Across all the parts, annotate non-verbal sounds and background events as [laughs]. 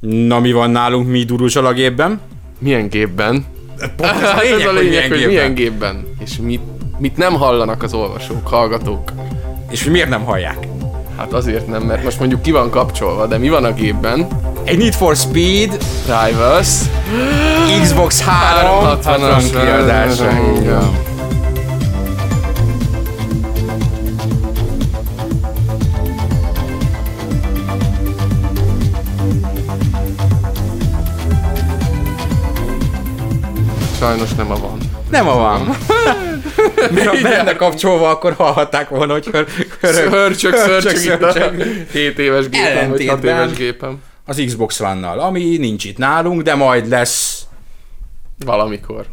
Na mi van nálunk mi duruzsal a gépben? Milyen gépben? Pont ez a Hát [laughs] lényeg, ez a hogy lényeg, hogy gépben. milyen gépben. És mit, mit nem hallanak az olvasók, hallgatók. És hogy miért nem hallják? Hát azért nem, mert most mondjuk ki van kapcsolva, de mi van a gépben? Egy Need for Speed, Rivals. [gasps] Xbox 360 kiadása. Sajnos nem a van. Nem a van. [laughs] Mert ha be lenne kapcsolva, akkor hallhatták volna, hogy hör, hörög, Hörcsök, a szörcsög. 7 éves gépem, vagy 6 Ellentétben- éves gépem. az Xbox One-nal, ami nincs itt nálunk, de majd lesz. Valamikor.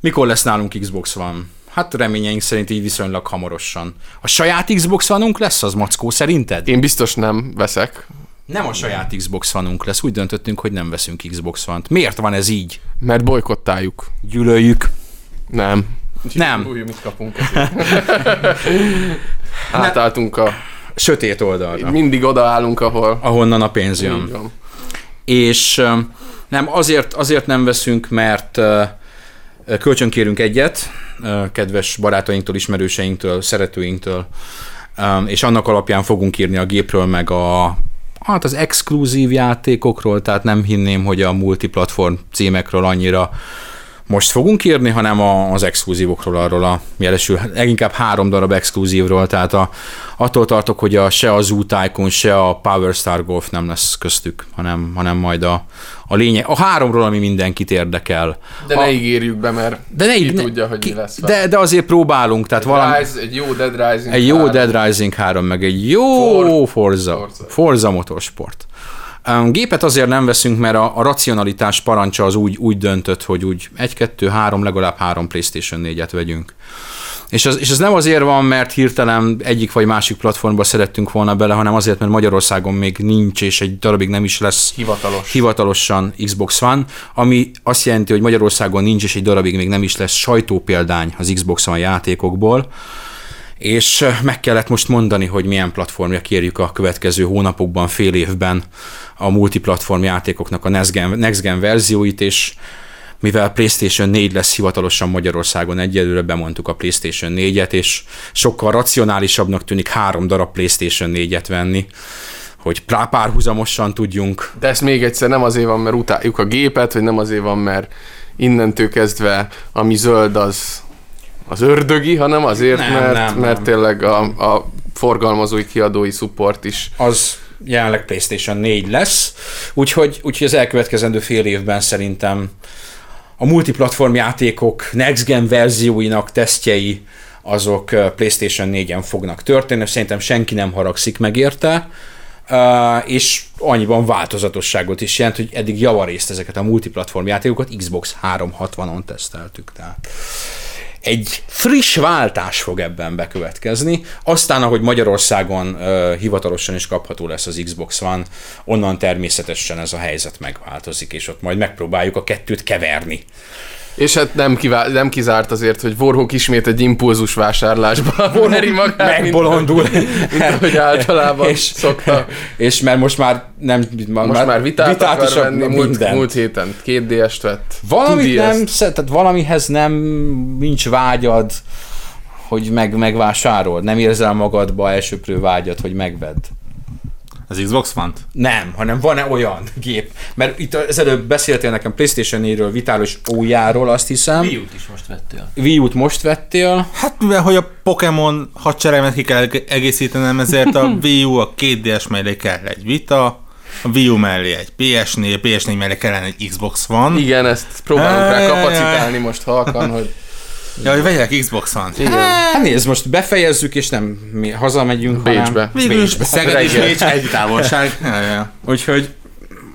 Mikor lesz nálunk Xbox One? Hát reményeink szerint így viszonylag hamarosan. A saját Xbox One-unk lesz az, Mackó, szerinted? Én biztos nem veszek, Nem a saját Xbox One-unk lesz, úgy döntöttünk, hogy nem veszünk Xbox One-t. Miért van ez így? mert bolykottáljuk. Gyűlöljük. Nem. Nem. Új, mit kapunk ezért. [laughs] Átálltunk a... Sötét oldalra, Mindig odaállunk, ahol... ahonnan a pénz jön. És nem, azért, azért nem veszünk, mert kölcsönkérünk egyet, kedves barátainktól, ismerőseinktől, szeretőinktől, és annak alapján fogunk írni a gépről, meg a hát az exkluzív játékokról, tehát nem hinném, hogy a multiplatform címekről annyira most fogunk írni, hanem a, az exkluzívokról, arról a jelesül, leginkább három darab exkluzívról, tehát a, attól tartok, hogy a, se az Zoo Tycoon, se a Power Star Golf nem lesz köztük, hanem, hanem majd a, a lényeg, a háromról, ami mindenkit érdekel. De a, ne ígérjük be, mert de ne, ki ne, tudja, hogy ki, mi lesz de, de azért próbálunk, tehát valami, Rise, egy jó Dead Rising egy jó három. Dead Rising 3, meg egy jó For- Forza, Forza. Forza Motorsport. Gépet azért nem veszünk, mert a, a racionalitás parancsa az úgy, úgy döntött, hogy úgy egy, kettő, három, legalább három PlayStation 4-et vegyünk. És ez, és ez nem azért van, mert hirtelen egyik vagy másik platformba szerettünk volna bele, hanem azért, mert Magyarországon még nincs, és egy darabig nem is lesz Hivatalos. hivatalosan Xbox One, ami azt jelenti, hogy Magyarországon nincs, és egy darabig még nem is lesz sajtópéldány az Xbox One játékokból, és meg kellett most mondani, hogy milyen platformja kérjük a következő hónapokban, fél évben a multiplatform játékoknak a Next Gen, Next Gen verzióit, és mivel PlayStation 4 lesz hivatalosan Magyarországon, egyelőre bemondtuk a PlayStation 4-et, és sokkal racionálisabbnak tűnik három darab PlayStation 4-et venni, hogy párhuzamosan tudjunk De ezt még egyszer nem azért van, mert utáljuk a gépet, vagy nem azért van, mert innentől kezdve ami zöld az az ördögi, hanem azért, Nem, mert, nem, mert nem. tényleg a, a forgalmazói, kiadói support is az jelenleg PlayStation 4 lesz, úgyhogy, úgyhogy az elkövetkezendő fél évben szerintem a multiplatform játékok next gen verzióinak tesztjei azok PlayStation 4-en fognak történni, szerintem senki nem haragszik meg érte, és annyiban változatosságot is jelent, hogy eddig javarészt ezeket a multiplatform játékokat Xbox 360-on teszteltük. Tehát egy friss váltás fog ebben bekövetkezni. Aztán, ahogy Magyarországon uh, hivatalosan is kapható lesz az Xbox One, onnan természetesen ez a helyzet megváltozik, és ott majd megpróbáljuk a kettőt keverni. És hát nem, kivá- nem kizárt azért, hogy Warhawk ismét egy impulzus vásárlásba [laughs] meri magát, mint, Megbolondul. [laughs] mint ahogy általában és, szokta. és mert most már nem... Most már vitát, vitát akar is venni, múlt, múlt héten két DS-t vett. Valamit nem, tehát valamihez nem nincs vágyad, hogy meg, megvásárold. Nem érzel magadba elsőprő vágyat, hogy megvedd. Az Xbox one Nem, hanem van-e olyan gép? Mert itt az előbb beszéltél nekem PlayStation 4-ről, Vitálos ójáról, azt hiszem. Wii U-t is most vettél. Wii U-t most vettél. Hát mivel, hogy a Pokémon hadsereget ki kell egészítenem, ezért a [laughs] Wii U, a 2DS mellé kell egy Vita, a Wii U mellé egy PS4, a PS4 mellé kellene egy Xbox One. Igen, ezt próbálunk rá kapacitálni most halkan, hogy [laughs] Ja, hogy vegyek Xbox One. igen. Hát nézd, most befejezzük, és nem mi hazamegyünk, Bécsbe. hanem Bécsbe. Szeged és. Bécs egy távolság. [laughs] Ja, ja. Úgyhogy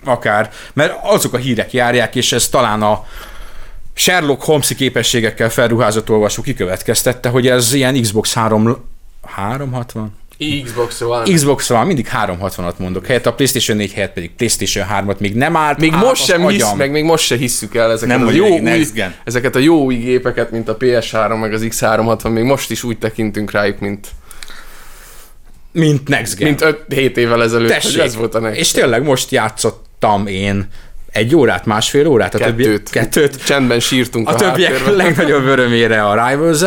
akár. Mert azok a hírek járják, és ez talán a Sherlock Holmes képességekkel felruházott olvasó kikövetkeztette, hogy ez ilyen Xbox 3 360? Xbox One. Xbox van, mindig 360-at mondok, helyett a PlayStation 4 helyett pedig PlayStation 3-at még nem állt Még át most az sem hisz, agyam. meg még most se hisszük el ezeket Nem a mondja jó új, Next Gen. ezeket a jó új gépeket, mint a PS3 meg az X360, még most is úgy tekintünk rájuk, mint mint Next Gen. Mint 5-7 évvel ezelőtt, Tessék. hogy ez volt a next. És tényleg most játszottam én egy órát, másfél órát, a többi, Kettőt. kettőt Csendben sírtunk a a, többiek háttérben. [laughs] legnagyobb [laughs] örömére a rivals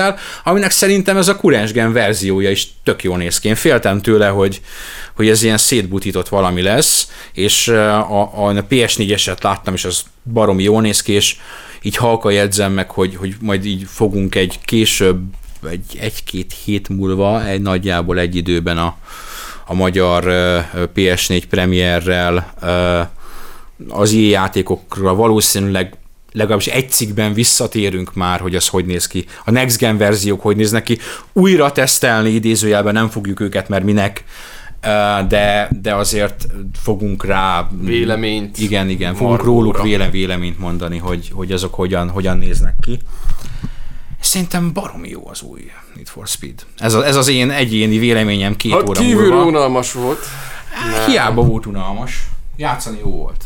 aminek szerintem ez a kurens gen verziója is tök jól néz ki. Én féltem tőle, hogy, hogy ez ilyen szétbutított valami lesz, és uh, a, a PS4-eset láttam, és az baromi jól néz ki, és így halka jegyzem meg, hogy, hogy majd így fogunk egy később, egy, egy-két hét múlva, egy nagyjából egy időben a, a magyar uh, PS4 premierrel uh, az ilyen játékokra valószínűleg legalábbis egy cikkben visszatérünk már, hogy az hogy néz ki. A Next Gen verziók hogy néznek ki. Újra tesztelni idézőjelben nem fogjuk őket, mert minek, de, de azért fogunk rá... Véleményt. Igen, igen, fogunk Margóra. róluk véle, véleményt mondani, hogy, hogy azok hogyan, hogyan néznek ki. Szerintem baromi jó az új Need for Speed. Ez, a, ez az én egyéni véleményem két Hát óra kívül múlva. unalmas volt. Hát, Hiába volt unalmas. Játszani jó volt.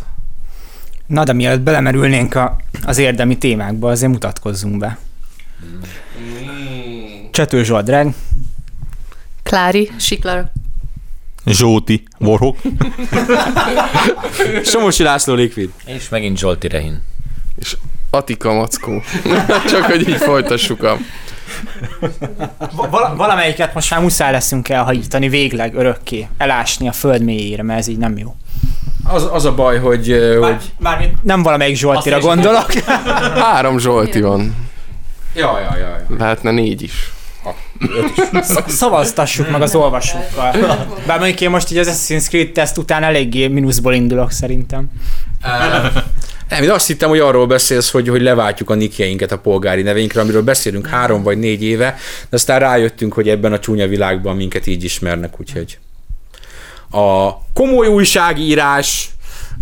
Na, de mielőtt belemerülnénk a, az érdemi témákba, azért mutatkozzunk be. Csető Zsoldreg, Klári, Siklara. Zsóti, Warhawk. [laughs] Somosi László Liquid. És megint Zsolti Rehin. És Atika Mackó. [laughs] Csak hogy így folytassuk a... Val- valamelyiket most már muszáj leszünk elhajítani végleg, örökké, elásni a föld mélyére, mert ez így nem jó. Az, az a baj, hogy, Már, hogy mármint nem valamelyik Zsoltira gondolok. [laughs] Három Zsolti van. Jaj, jaj, jaj. Lehetne négy is. [laughs] Sz- Szavaztassuk meg az olvasókkal. [laughs] Bár mondjuk én most így az Assassin's Creed teszt után eléggé mínuszból indulok szerintem. Nem, én azt hittem, hogy arról beszélsz, hogy, hogy leváltjuk a nikjeinket a polgári neveinkre, amiről beszélünk három vagy négy éve, de aztán rájöttünk, hogy ebben a csúnya világban minket így ismernek, úgyhogy a komoly újságírás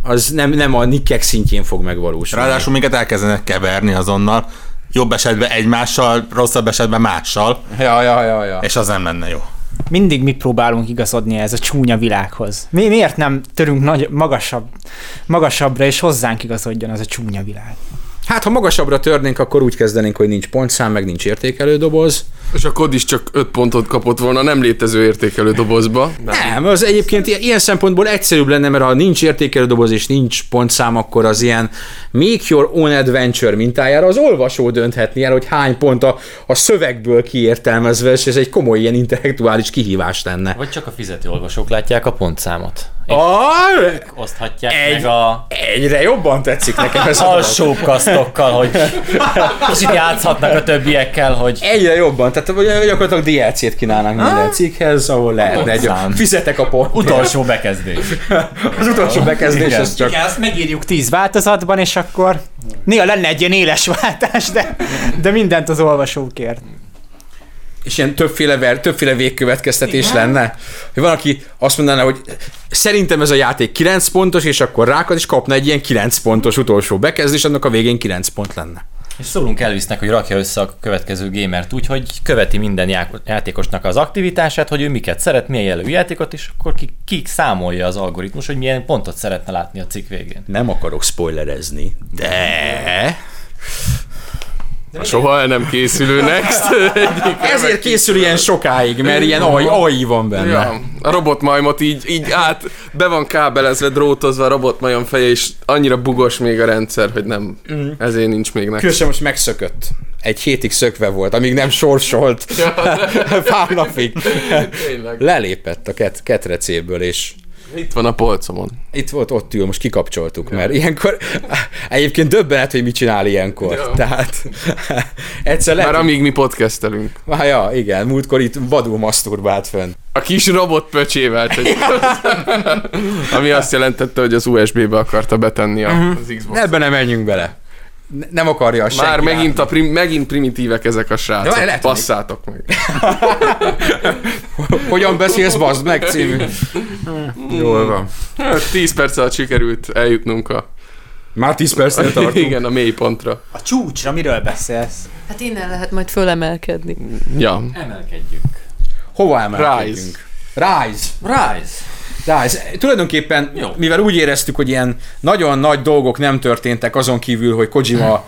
az nem, nem a nikkek szintjén fog megvalósulni. Ráadásul minket elkezdenek keverni azonnal. Jobb esetben egymással, rosszabb esetben mással, Ja, ja, ja, ja. és az nem lenne jó. Mindig mi próbálunk igazodni ez a csúnya világhoz. Mi, miért nem törünk nagy, magasabb, magasabbra, és hozzánk igazodjon ez a csúnya világ? Hát, ha magasabbra törnénk, akkor úgy kezdenénk, hogy nincs pontszám, meg nincs értékelő doboz. És a kod is csak öt pontot kapott volna nem létező értékelő dobozba. Nem, az egyébként ilyen, ilyen szempontból egyszerűbb lenne, mert ha nincs értékelő doboz és nincs pontszám, akkor az ilyen Make Your Own Adventure mintájára az olvasó dönthetni el, hogy hány pont a, a szövegből kiértelmezve, és ez egy komoly ilyen intellektuális kihívás lenne. Vagy csak a fizető olvasók látják a pontszámot. Ah, oszthatják Egy- meg a egyre jobban tetszik nekem ez a alsó kasztokkal, hogy kicsit játszhatnak a többiekkel, hogy Egyre jobban, tehát vagy gyakorlatilag DLC-t kínálnánk minden cikkhez, ahol lehetne egy, fizetek a pont. utolsó bekezdés. [laughs] Az utolsó bekezdés, Igen. az csak Igen, azt megírjuk tíz változatban, és akkor néha lenne egy ilyen éles [laughs] váltás, de, de mindent az olvasókért. És ilyen többféle, ver, többféle végkövetkeztetés Igen? lenne. Hogy van, aki azt mondaná, hogy szerintem ez a játék 9 pontos, és akkor rákad, és kapna egy ilyen 9 pontos utolsó bekezdés, annak a végén 9 pont lenne. És szólunk Elvisnek, hogy rakja össze a következő gamert úgy, hogy követi minden já- játékosnak az aktivitását, hogy ő miket szeret, milyen jellegű játékot, és akkor ki, ki számolja az algoritmus, hogy milyen pontot szeretne látni a cikk végén. Nem akarok spoilerezni, de... A soha el nem készülő Next. [laughs] Egyik Ezért készül ilyen sokáig, mert ilyen AI, AI van benne. Ja, a robotmajmot így, így át, be van kábelezve, drótozva a robotmajom feje, és annyira bugos még a rendszer, hogy nem, ezért nincs még Next. Különösen most megszökött. Egy hétig szökve volt, amíg nem sorsolt. [laughs] Pár napig. [laughs] Lelépett a ket, ketrecéből, és Itt van a polcomon. itt volt, ott ül, most kikapcsoltuk, mert ilyenkor egyébként döbbenet, hogy mit csinál ilyenkor. Ja. Tehát [laughs] egyszer lehet, Már amíg mi podcastelünk. Ah, ja, igen, múltkor itt vadul maszturbált fönn. A kis robot pöcsével. Hogy... [laughs] Ami azt jelentette, hogy az USB-be akarta betenni a, az Xbox. Ebben nem menjünk bele. Ne- Nem akarja azt Már senki megint, a prim, megint primitívek ezek a srácok. Ja, lehet, Passzátok meg. [laughs] Hogyan beszélsz, bazd meg című. Jól van. 10 perc alatt sikerült eljutnunk a, Már 10 percnél [laughs] tartunk. igen, a mély pontra. A csúcsra miről beszélsz? Hát innen lehet majd fölemelkedni. Ja. Emelkedjünk. Hova emelkedjünk? Rise. Rise. Rise. Tulajdonképpen, Jó. mivel úgy éreztük, hogy ilyen nagyon nagy dolgok nem történtek azon kívül, hogy Kojima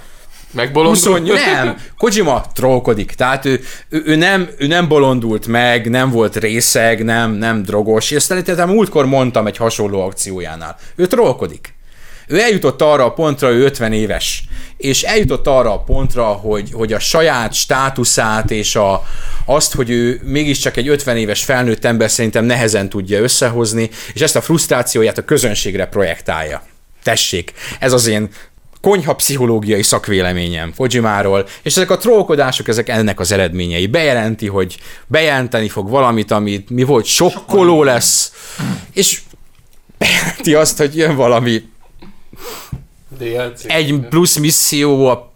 Megbolondult? 28, nem, Kojima trollkodik, tehát ő, ő, ő, nem, ő nem bolondult meg, nem volt részeg, nem, nem drogos, és szerintem múltkor mondtam egy hasonló akciójánál. Ő trollkodik. Ő eljutott arra a pontra, ő 50 éves, és eljutott arra a pontra, hogy, hogy a saját státuszát és a, azt, hogy ő mégiscsak egy 50 éves felnőtt ember szerintem nehezen tudja összehozni, és ezt a frusztrációját a közönségre projektálja. Tessék, ez az én konyha pszichológiai szakvéleményem Fojimáról, és ezek a trollkodások, ezek ennek az eredményei. Bejelenti, hogy bejelenteni fog valamit, amit mi volt, sokkoló lesz, és bejelenti azt, hogy jön valami DLC. egy plusz misszió a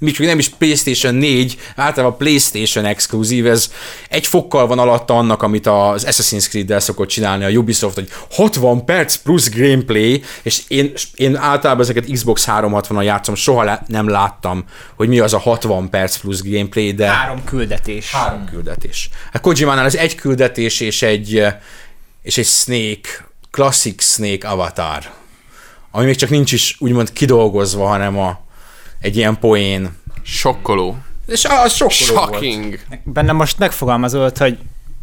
még nem is PlayStation 4, általában PlayStation exkluzív, ez egy fokkal van alatta annak, amit az Assassin's Creed-del szokott csinálni a Ubisoft, hogy 60 perc plusz gameplay, és én, én általában ezeket Xbox 360-on játszom, soha lá- nem láttam, hogy mi az a 60 perc plusz gameplay, de... Három küldetés. Három küldetés. A Kojimánál ez egy küldetés és egy, és egy Snake, Classic Snake avatar, ami még csak nincs is úgymond kidolgozva, hanem a, egy ilyen poén. Sokkoló. És az sokkoló volt. Shocking. Benne most megfogalmazott, hogy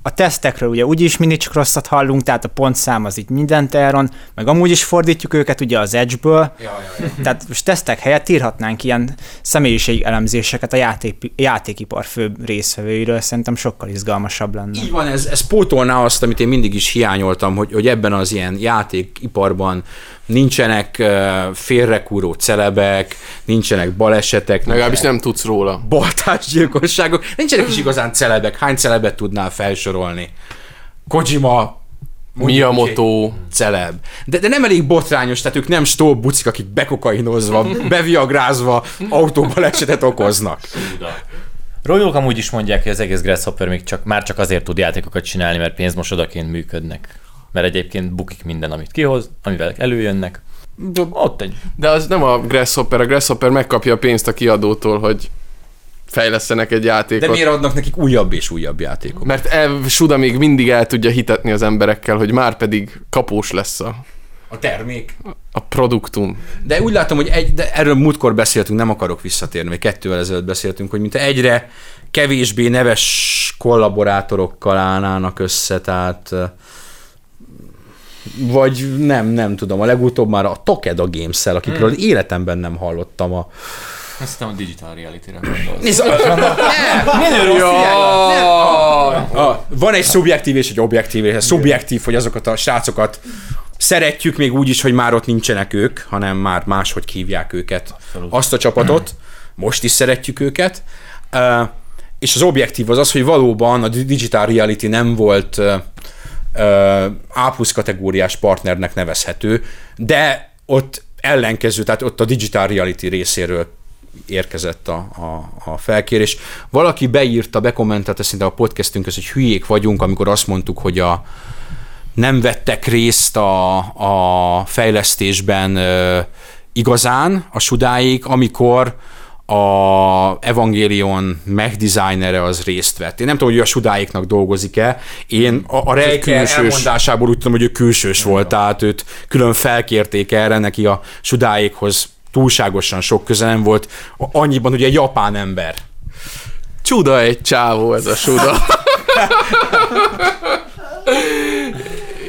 a tesztekről ugye úgyis mindig csak rosszat hallunk, tehát a pontszám az itt mindent elron, meg amúgy is fordítjuk őket ugye az Edge-ből, Ja, ja, ja. tehát most tesztek helyett írhatnánk ilyen személyiség elemzéseket a játék, játékipar fő részvevőiről, szerintem sokkal izgalmasabb lenne. Így van, ez, ez pótolná azt, amit én mindig is hiányoltam, hogy, hogy ebben az ilyen játékiparban nincsenek félrekúró celebek, nincsenek balesetek, Legalábbis nem tudsz róla. baltásgyilkosságok, nincsenek is igazán celebek. Hány celebet tudnál felsorolni? Kojima, Miyamoto. celeb. De, de nem elég botrányos, tehát ők nem stól bucik, akik bekokainozva, [laughs] beviagrázva autóbalesetet okoznak. Róluk amúgy is mondják, hogy az egész Grasshopper még csak, már csak azért tud játékokat csinálni, mert pénzmosodaként működnek. Mert egyébként bukik minden, amit kihoz, amivel előjönnek. De ott egy De az nem a Grasshopper, a Grasshopper megkapja a pénzt a kiadótól, hogy fejlesztenek egy játékot. De miért adnak nekik újabb és újabb játékokat? Mert Ev Suda még mindig el tudja hitetni az emberekkel, hogy már pedig kapós lesz a, A termék. a produktum. De úgy látom, hogy egy, de erről múltkor beszéltünk, nem akarok visszatérni, még kettővel ezelőtt beszéltünk, hogy mint egyre kevésbé neves kollaborátorokkal állnának össze, tehát eh, vagy nem, nem tudom, a legutóbb már a Tokeda Games-el, akikről Hmm. életemben nem hallottam a... Azt hiszem a digital reality-re gondolsz. Nézd, nem, [laughs] a, van egy szubjektív és egy objektív, és a szubjektív, hogy azokat a srácokat szeretjük még úgy is, hogy már ott nincsenek ők, hanem már máshogy hívják őket. Azt a csapatot, most is szeretjük őket. Uh, és az objektív az az, hogy valóban a digital reality nem volt uh, A plusz kategóriás partnernek nevezhető, de ott ellenkező, tehát ott a digital reality részéről érkezett a, a, a felkérés. Valaki beírta, bekommentelte szerintem a podcastünkhöz, hogy hülyék vagyunk, amikor azt mondtuk, hogy a, nem vettek részt a, a fejlesztésben ö, igazán a sudáik, amikor a Evangelion megdesignere az részt vett. Én nem tudom, hogy ő a sudáiknak dolgozik-e. Én a, a Rejker külsős. elmondásából úgy tudom, hogy ő külsős volt, tehát őt külön felkérték erre, neki a sudáikhoz túlságosan sok köze nem volt. Annyiban ugye japán ember. Csuda egy csávó ez a Suda.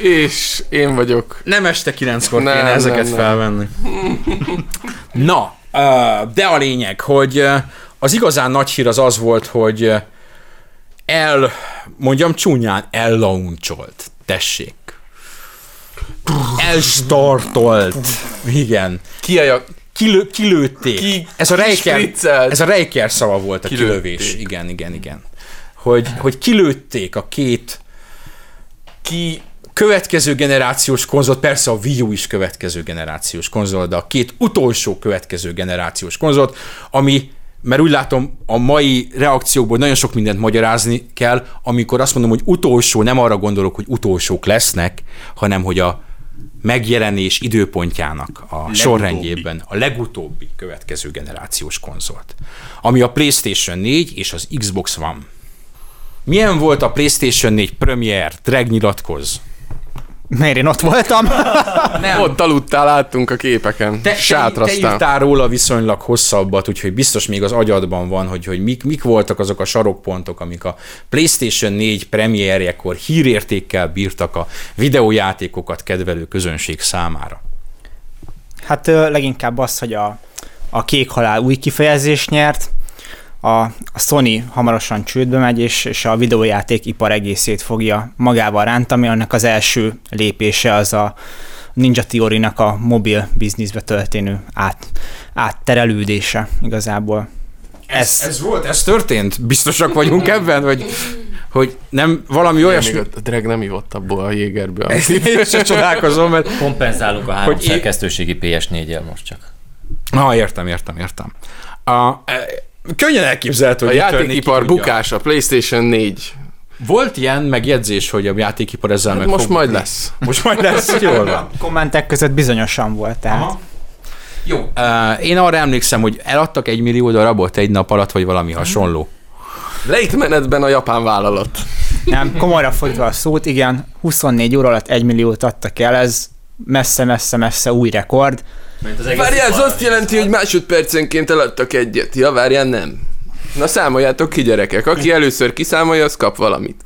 És én vagyok. Nem este kilenckor Nem, kéne nem, ezeket nem. felvenni. Na, de a lényeg, hogy az igazán nagy hír az az volt, hogy el, mondjam csúnyán, ellauncsolt. Tessék. Elstartolt. Igen. Ki a Kilő, kilőtték. Ki- ez a Reiker, ez a Reiker szava volt a Kilőtték. kilövés. Igen, igen, igen. Hogy, hogy kilőtték a két ki következő generációs konzolt, persze a Wii U is következő generációs konzol, de a két utolsó következő generációs konzolt, ami, mert úgy látom, a mai reakciókból nagyon sok mindent magyarázni kell, amikor azt mondom, hogy utolsó, nem arra gondolok, hogy utolsók lesznek, hanem hogy a megjelenés időpontjának a legutóbbi. sorrendjében a legutóbbi következő generációs konzolt, ami a PlayStation 4 és az Xbox One. Milyen volt a PlayStation 4 Premier? Drag nyilatkoz. Miért én ott voltam? Nem. Ott aludtál, láttunk a képeken. Te, te, te írtál róla viszonylag hosszabbat, úgyhogy biztos még az agyadban van, hogy, hogy mik, mik voltak azok a sarokpontok, amik a PlayStation 4 premierjekor hírértékkel bírtak a videójátékokat kedvelő közönség számára. Hát leginkább az, hogy a, a kék halál új kifejezést nyert, a, a Sony hamarosan csődbe megy, és, és a videójáték ipar egészét fogja magával rántani, annak az első lépése az a Ninja Theory-nak a mobil bizniszbe történő át, átterelődése igazából. Ez, ez volt, ez történt? Biztosak vagyunk [laughs] ebben, hogy, hogy nem valami Olyan olyasmi... még a Dreg nem ivott abból a jégerből. [laughs] Én se csodálkozom, mert... Kompenzálunk a három szerkesztőségi PS4-jel most csak. Ah, értem, értem, értem. A, e, könnyen elképzelhető, A hogy itt játékipar bukása, PlayStation 4. Volt ilyen megjegyzés, hogy a játékipar ezzel meg Hát most fog majd lesz. [laughs] Most majd lesz, [laughs] jól van. Kommentek között bizonyosan volt, tehát. Aha. Jó. Uh, én arra emlékszem, hogy eladtak egy millió darabot egy nap alatt, vagy valami hasonló. Lejtmenetben a japán vállalat. [laughs] Nem, komolyra fordítva a szót, igen, 24 óra alatt 1 milliót adtak el, ez messze-messze-messze új rekord. Várjál, ez azt jelenti, hogy másodpercenként eladtak egyet. Ja, várjál, nem. Na számoljátok ki, gyerekek. Aki először kiszámolja, az kap valamit.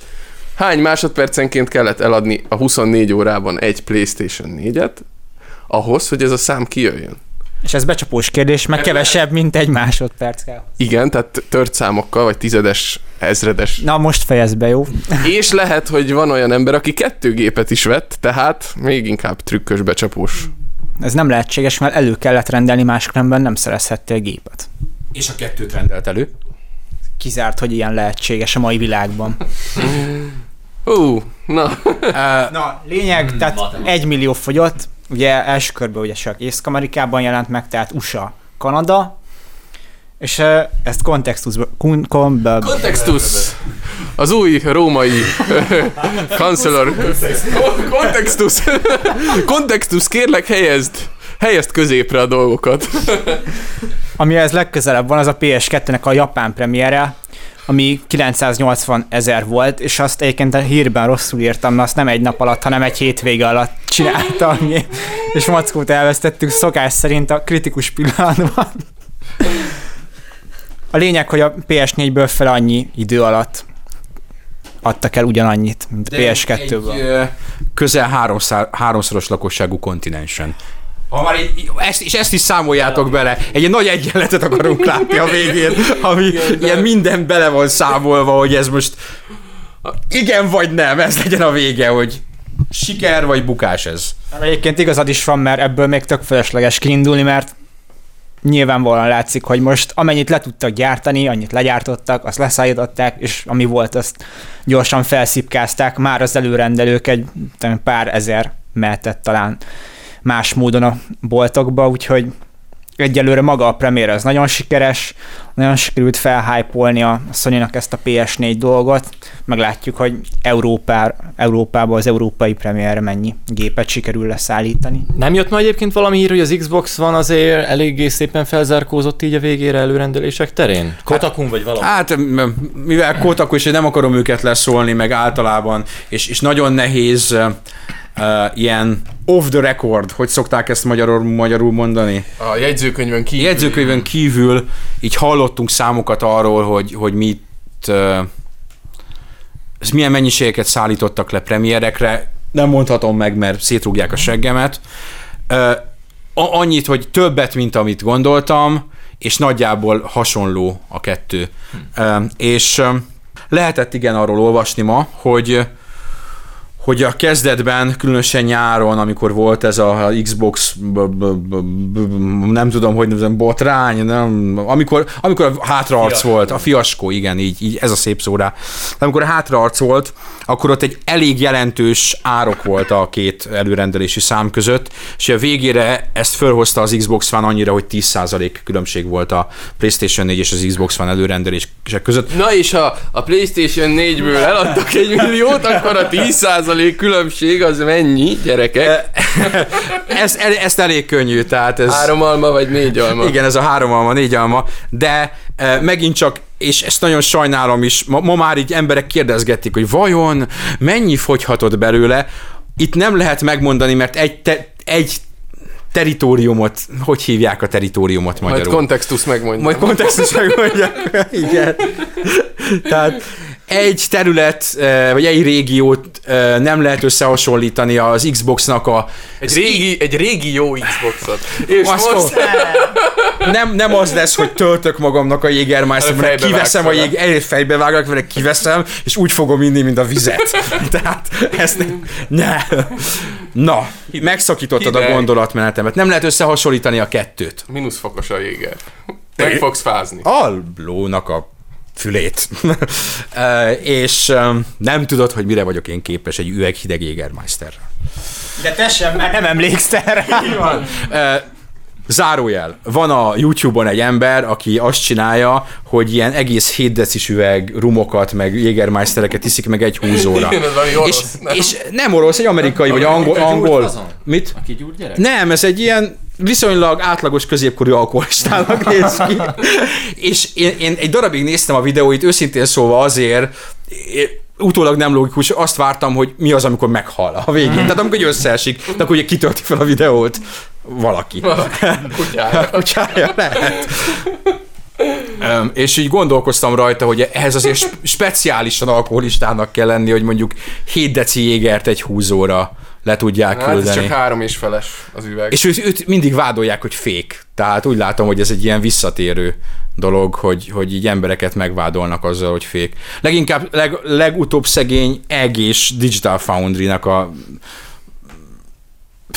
Hány másodpercenként kellett eladni a 24 órában egy PlayStation 4-et, ahhoz, hogy ez a szám kijöjjön? És ez becsapós kérdés, meg kevesebb, mint egy másodperc kell. Igen, tehát tört számokkal, vagy tizedes, ezredes. Na most fejezd be, jó? És lehet, hogy van olyan ember, aki kettő gépet is vett, tehát még inkább trükkös becsapós. Ez nem lehetséges, mert elő kellett rendelni, máskülönben nem szerezhettél gépet. És a kettőt rendelt elő. Kizárt, hogy ilyen lehetséges a mai világban. [laughs] Hú, na. [laughs] Uh, Na, lényeg, tehát egy millió fogyott, ugye első körben ugye csak Észak-Amerikában jelent meg, tehát USA, Kanada, és uh, ezt kontextusba, kun, kon, Kontextus! Az új római kancellor. Kontextus! Kontextus, kérlek helyezd! Helyezd középre a dolgokat. amihez legközelebb van, az a PS2-nek a japán premiere, ami 980 ezer volt, és azt egyébként a hírben rosszul írtam, mert azt nem egy nap alatt, hanem egy hétvége alatt csináltam, és mackót elvesztettük szokás szerint a kritikus pillanatban. A lényeg, hogy a PS4-ből fel annyi idő alatt adtak el ugyanannyit, mint a PS2-ből. Egy, közel háromszár, háromszoros lakosságú kontinensen. Ha már így, ezt, és ezt is számoljátok bele. Egy nagy egyenletet akarunk [laughs] látni a végén, ami ilyen minden bele van számolva, hogy ez most igen vagy nem, ez legyen a vége, hogy siker vagy bukás ez. Egyébként igazad is van, mert ebből még tök felesleges kiindulni, mert nyilvánvalóan látszik, hogy most amennyit le tudtak gyártani, annyit legyártottak, azt leszállították, és ami volt, azt gyorsan felszipkázták. Már az előrendelők egy pár ezer mehetett talán más módon a boltokba, úgyhogy egyelőre maga a premier az nagyon sikeres, nagyon sikerült felhájpolni a sony ezt a PS4 dolgot, meglátjuk, hogy Európá, Európába az európai premierre mennyi gépet sikerül leszállítani. Nem jött ma egyébként valami hír, hogy az Xbox van azért eléggé szépen felzárkózott így a végére előrendelések terén? Kotakun vagy valami? Hát, mivel Kotaku, és én nem akarom őket leszólni, meg általában, és, és nagyon nehéz uh, ilyen off the record, hogy szokták ezt magyarul, magyarul mondani? A jegyzőkönyvön kívül. Jegyzőkönyvön kívül így hallottunk számokat arról, hogy, hogy mit uh, ez milyen mennyiségeket szállítottak le premierekre, nem mondhatom meg, mert szétrúgják a seggemet. Uh, annyit, hogy többet, mint amit gondoltam, és nagyjából hasonló a kettő. Uh, és uh, lehetett igen arról olvasni ma, hogy hogy a kezdetben, különösen nyáron, amikor volt ez a Xbox, nem tudom, hogy nevezem, botrány, nem, amikor, amikor a hátraarc Fiaskó. volt, a fiaskó, igen, így, így ez a szép szó rá. Amikor a hátraarc volt, akkor ott egy elég jelentős árok volt a két előrendelési szám között, és a végére ezt fölhozta az Xbox One annyira, hogy 10% különbség volt a PlayStation 4 és az Xbox One előrendelések között. Na és ha a PlayStation 4-ből eladtak egy milliót, akkor a 10% különbség az mennyi, gyerekek? [laughs] ez, ezt elég könnyű, tehát ez... Három alma vagy négy alma? Igen, ez a három alma, négy alma, de e, megint csak, és ezt nagyon sajnálom is, ma, ma már így emberek kérdezgették, hogy vajon mennyi fogyhatott belőle, itt nem lehet megmondani, mert egy, te, egy teritoriumot, hogy hívják a teritoriumot Majd magyarul? kontextus megmondja. Majd kontextus megmondják. [laughs] Igen. Tehát egy terület, eh, vagy egy régiót eh, nem lehet összehasonlítani az Xboxnak a... Egy régi, egy régi jó Xboxot. És Maszkó. most... Nem, nem az lesz, hogy töltök magamnak a Fejbe kiveszem a jég, egy fejbe vágok vele, kiveszem, és úgy fogom inni, mint a vizet. [laughs] Tehát ezt nem, ne. Na, megszakítottad a Hideg. gondolatmenetemet. Nem lehet összehasonlítani a kettőt. Mínuszfokos a jéger. Meg fogsz fázni. a lónak a fülét. [laughs] És em, nem tudod, hogy mire vagyok én képes egy üveg hideg Jägermeisterrel. De te sem, mert nem emlékszel rá. Eh, Zárójel. Van a YouTube-on egy ember, aki azt csinálja, hogy ilyen egész 7 decis üveg rumokat, meg Jägermeistereket iszik meg egy húzóra. És, nem? és nem orosz, egy amerikai, vagy angol. Angol. Mit? Aki gyerek? Nem, ez egy ilyen viszonylag átlagos középkorú alkoholistának [laughs] néz ki. és én, én egy darabig néztem a videóit, őszintén szólva azért, utólag nem logikus, azt vártam, hogy mi az, amikor meghal a végén. Tehát amikor összeesik, akkor ugye kitölti fel a videót valaki. Kutyára. [laughs] Kutyája lehet. Um, és így gondolkoztam rajta, hogy ehhez azért sp- speciálisan alkoholistának kell lenni, hogy mondjuk 7 deci jégert egy húzóra le tudják Hát ez küldeni. csak három és feles az üveg. És őt, őt mindig vádolják, hogy fék. Tehát úgy látom, hogy ez egy ilyen visszatérő dolog, hogy, hogy így embereket megvádolnak azzal, hogy fék. Leginkább leg, legutóbb szegény EG és Digital Foundry-nak a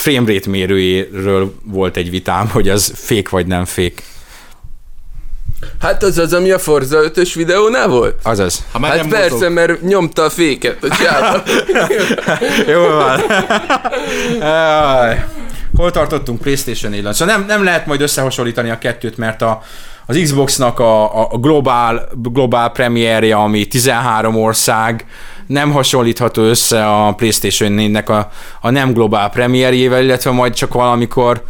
framerate mérőjéről volt egy vitám, hogy az fék vagy nem fék. Hát az az, ami a Forza 5-ös videónál volt? Ha már Hát persze, mozog, mert nyomta a féket a csába. [laughs] Jó van. [laughs] Hol tartottunk? PlayStation 4 Szóval nem, nem lehet majd összehasonlítani a kettőt, mert a, az Xboxnak a, a globál, globál premierje, ami 13 ország, nem hasonlítható össze a PlayStation 4-nek a, a nem globál premierjével, illetve majd csak valamikor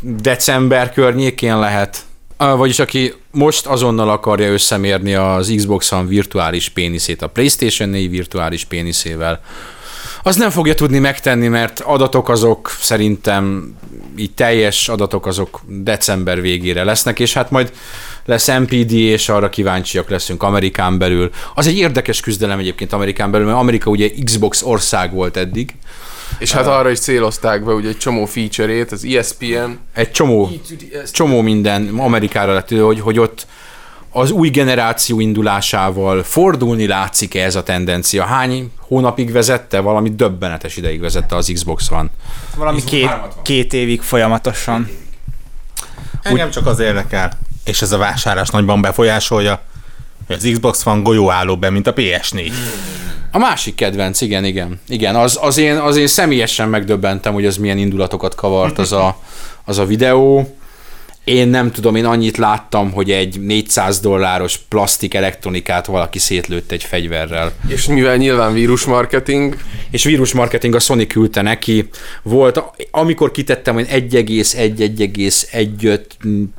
december környékén lehet. Vagyis aki most azonnal akarja összemérni az Xbox-on virtuális péniszét a PlayStation 4 virtuális péniszével, az nem fogja tudni megtenni, mert adatok azok szerintem így teljes adatok azok december végére lesznek, és hát majd lesz MPD, és arra kíváncsiak leszünk Amerikán belül. Az egy érdekes küzdelem egyébként Amerikán belül, mert Amerika ugye Xbox ország volt eddig, És hát arra is célozták be ugye egy csomó feature-ét, az ESPN. egy csomó, csomó minden Amerikára lett, hogy, hogy ott az új generáció indulásával fordulni látszik ez a tendencia. Hány hónapig vezette? Valami döbbenetes ideig vezette az Xbox One. Valami két, két évig folyamatosan. engem csak az érdekel, és ez a vásárlás nagyban befolyásolja, hogy az Xbox van golyóálló be, mint a PS4. A másik kedvenc, igen, igen. Igen, az, az, én, az én személyesen megdöbbentem, hogy az milyen indulatokat kavart az a, az a videó. Én nem tudom, én annyit láttam, hogy egy 400 dolláros plastik elektronikát valaki szétlőtt egy fegyverrel. És mivel nyilván vírusmarketing, és vírusmarketing a Sony küldte neki. Volt, amikor kitettem, hogy 1,1-1,1,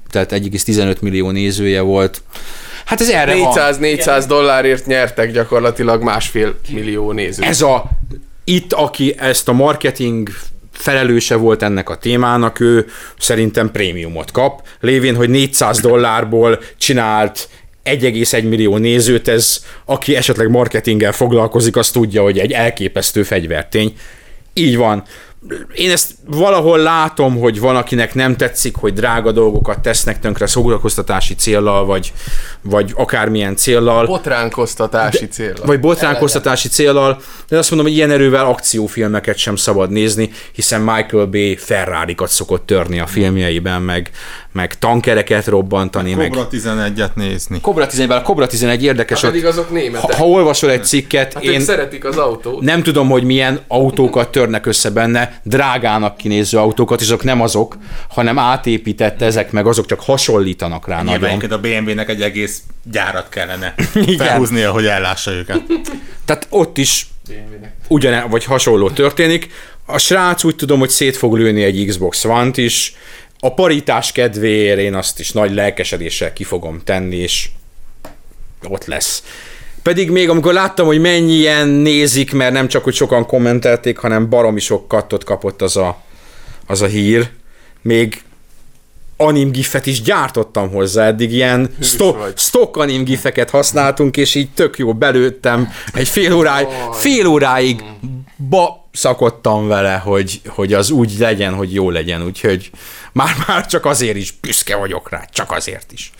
tehát 1,15 millió nézője volt. Hát ez erre van. 400-400 dollárért nyertek gyakorlatilag másfél millió nézőt. Ez a, itt, aki ezt a marketing felelőse volt ennek a témának, ő szerintem prémiumot kap, lévén, hogy 400 dollárból csinált 1,1 millió nézőt, ez, aki esetleg marketinggel foglalkozik, az tudja, hogy egy elképesztő fegyvertény. Így van. Én ezt valahol látom, hogy van, akinek nem tetszik, hogy drága dolgokat tesznek tönkre szórakoztatási céllal, vagy, vagy akármilyen céllal. Botránkoztatási cél. Vagy botránkoztatási céllal, de azt mondom, hogy ilyen erővel akciófilmeket sem szabad nézni, hiszen Michael Bay ferrari szokott törni a filmjeiben, meg, meg tankereket robbantani, meg... Cobra 11-et nézni. Cobra 11, a Cobra 11 érdekes, Pedig ott, azok németek. ha, ha olvasol egy cikket, hát én szeretik az autót. nem tudom, hogy milyen autókat törnek össze benne, drágának kinéző autókat, és azok nem azok, hanem átépített ezek, meg azok csak hasonlítanak rá Nyilván nagyon. a BMW-nek egy egész gyárat kellene [laughs] felhúznia, hogy ellássa őket. Tehát ott is ugyan, vagy hasonló történik. A srác úgy tudom, hogy szét fog lőni egy Xbox One-t is. A paritás kedvéért én azt is nagy lelkesedéssel ki fogom tenni, és ott lesz. Pedig még amikor láttam, hogy mennyien nézik, mert nem csak, hogy sokan kommentelték, hanem baromi sok kattot kapott az a, az a hír, még anim gifet is gyártottam hozzá, eddig ilyen sto- vagy. stock anim gifeket használtunk, és így tök jó belőttem, egy fél óráig, fél óráig ba szakodtam vele, hogy, hogy az úgy legyen, hogy jó legyen, úgyhogy már-már csak azért is büszke vagyok rá, csak azért is.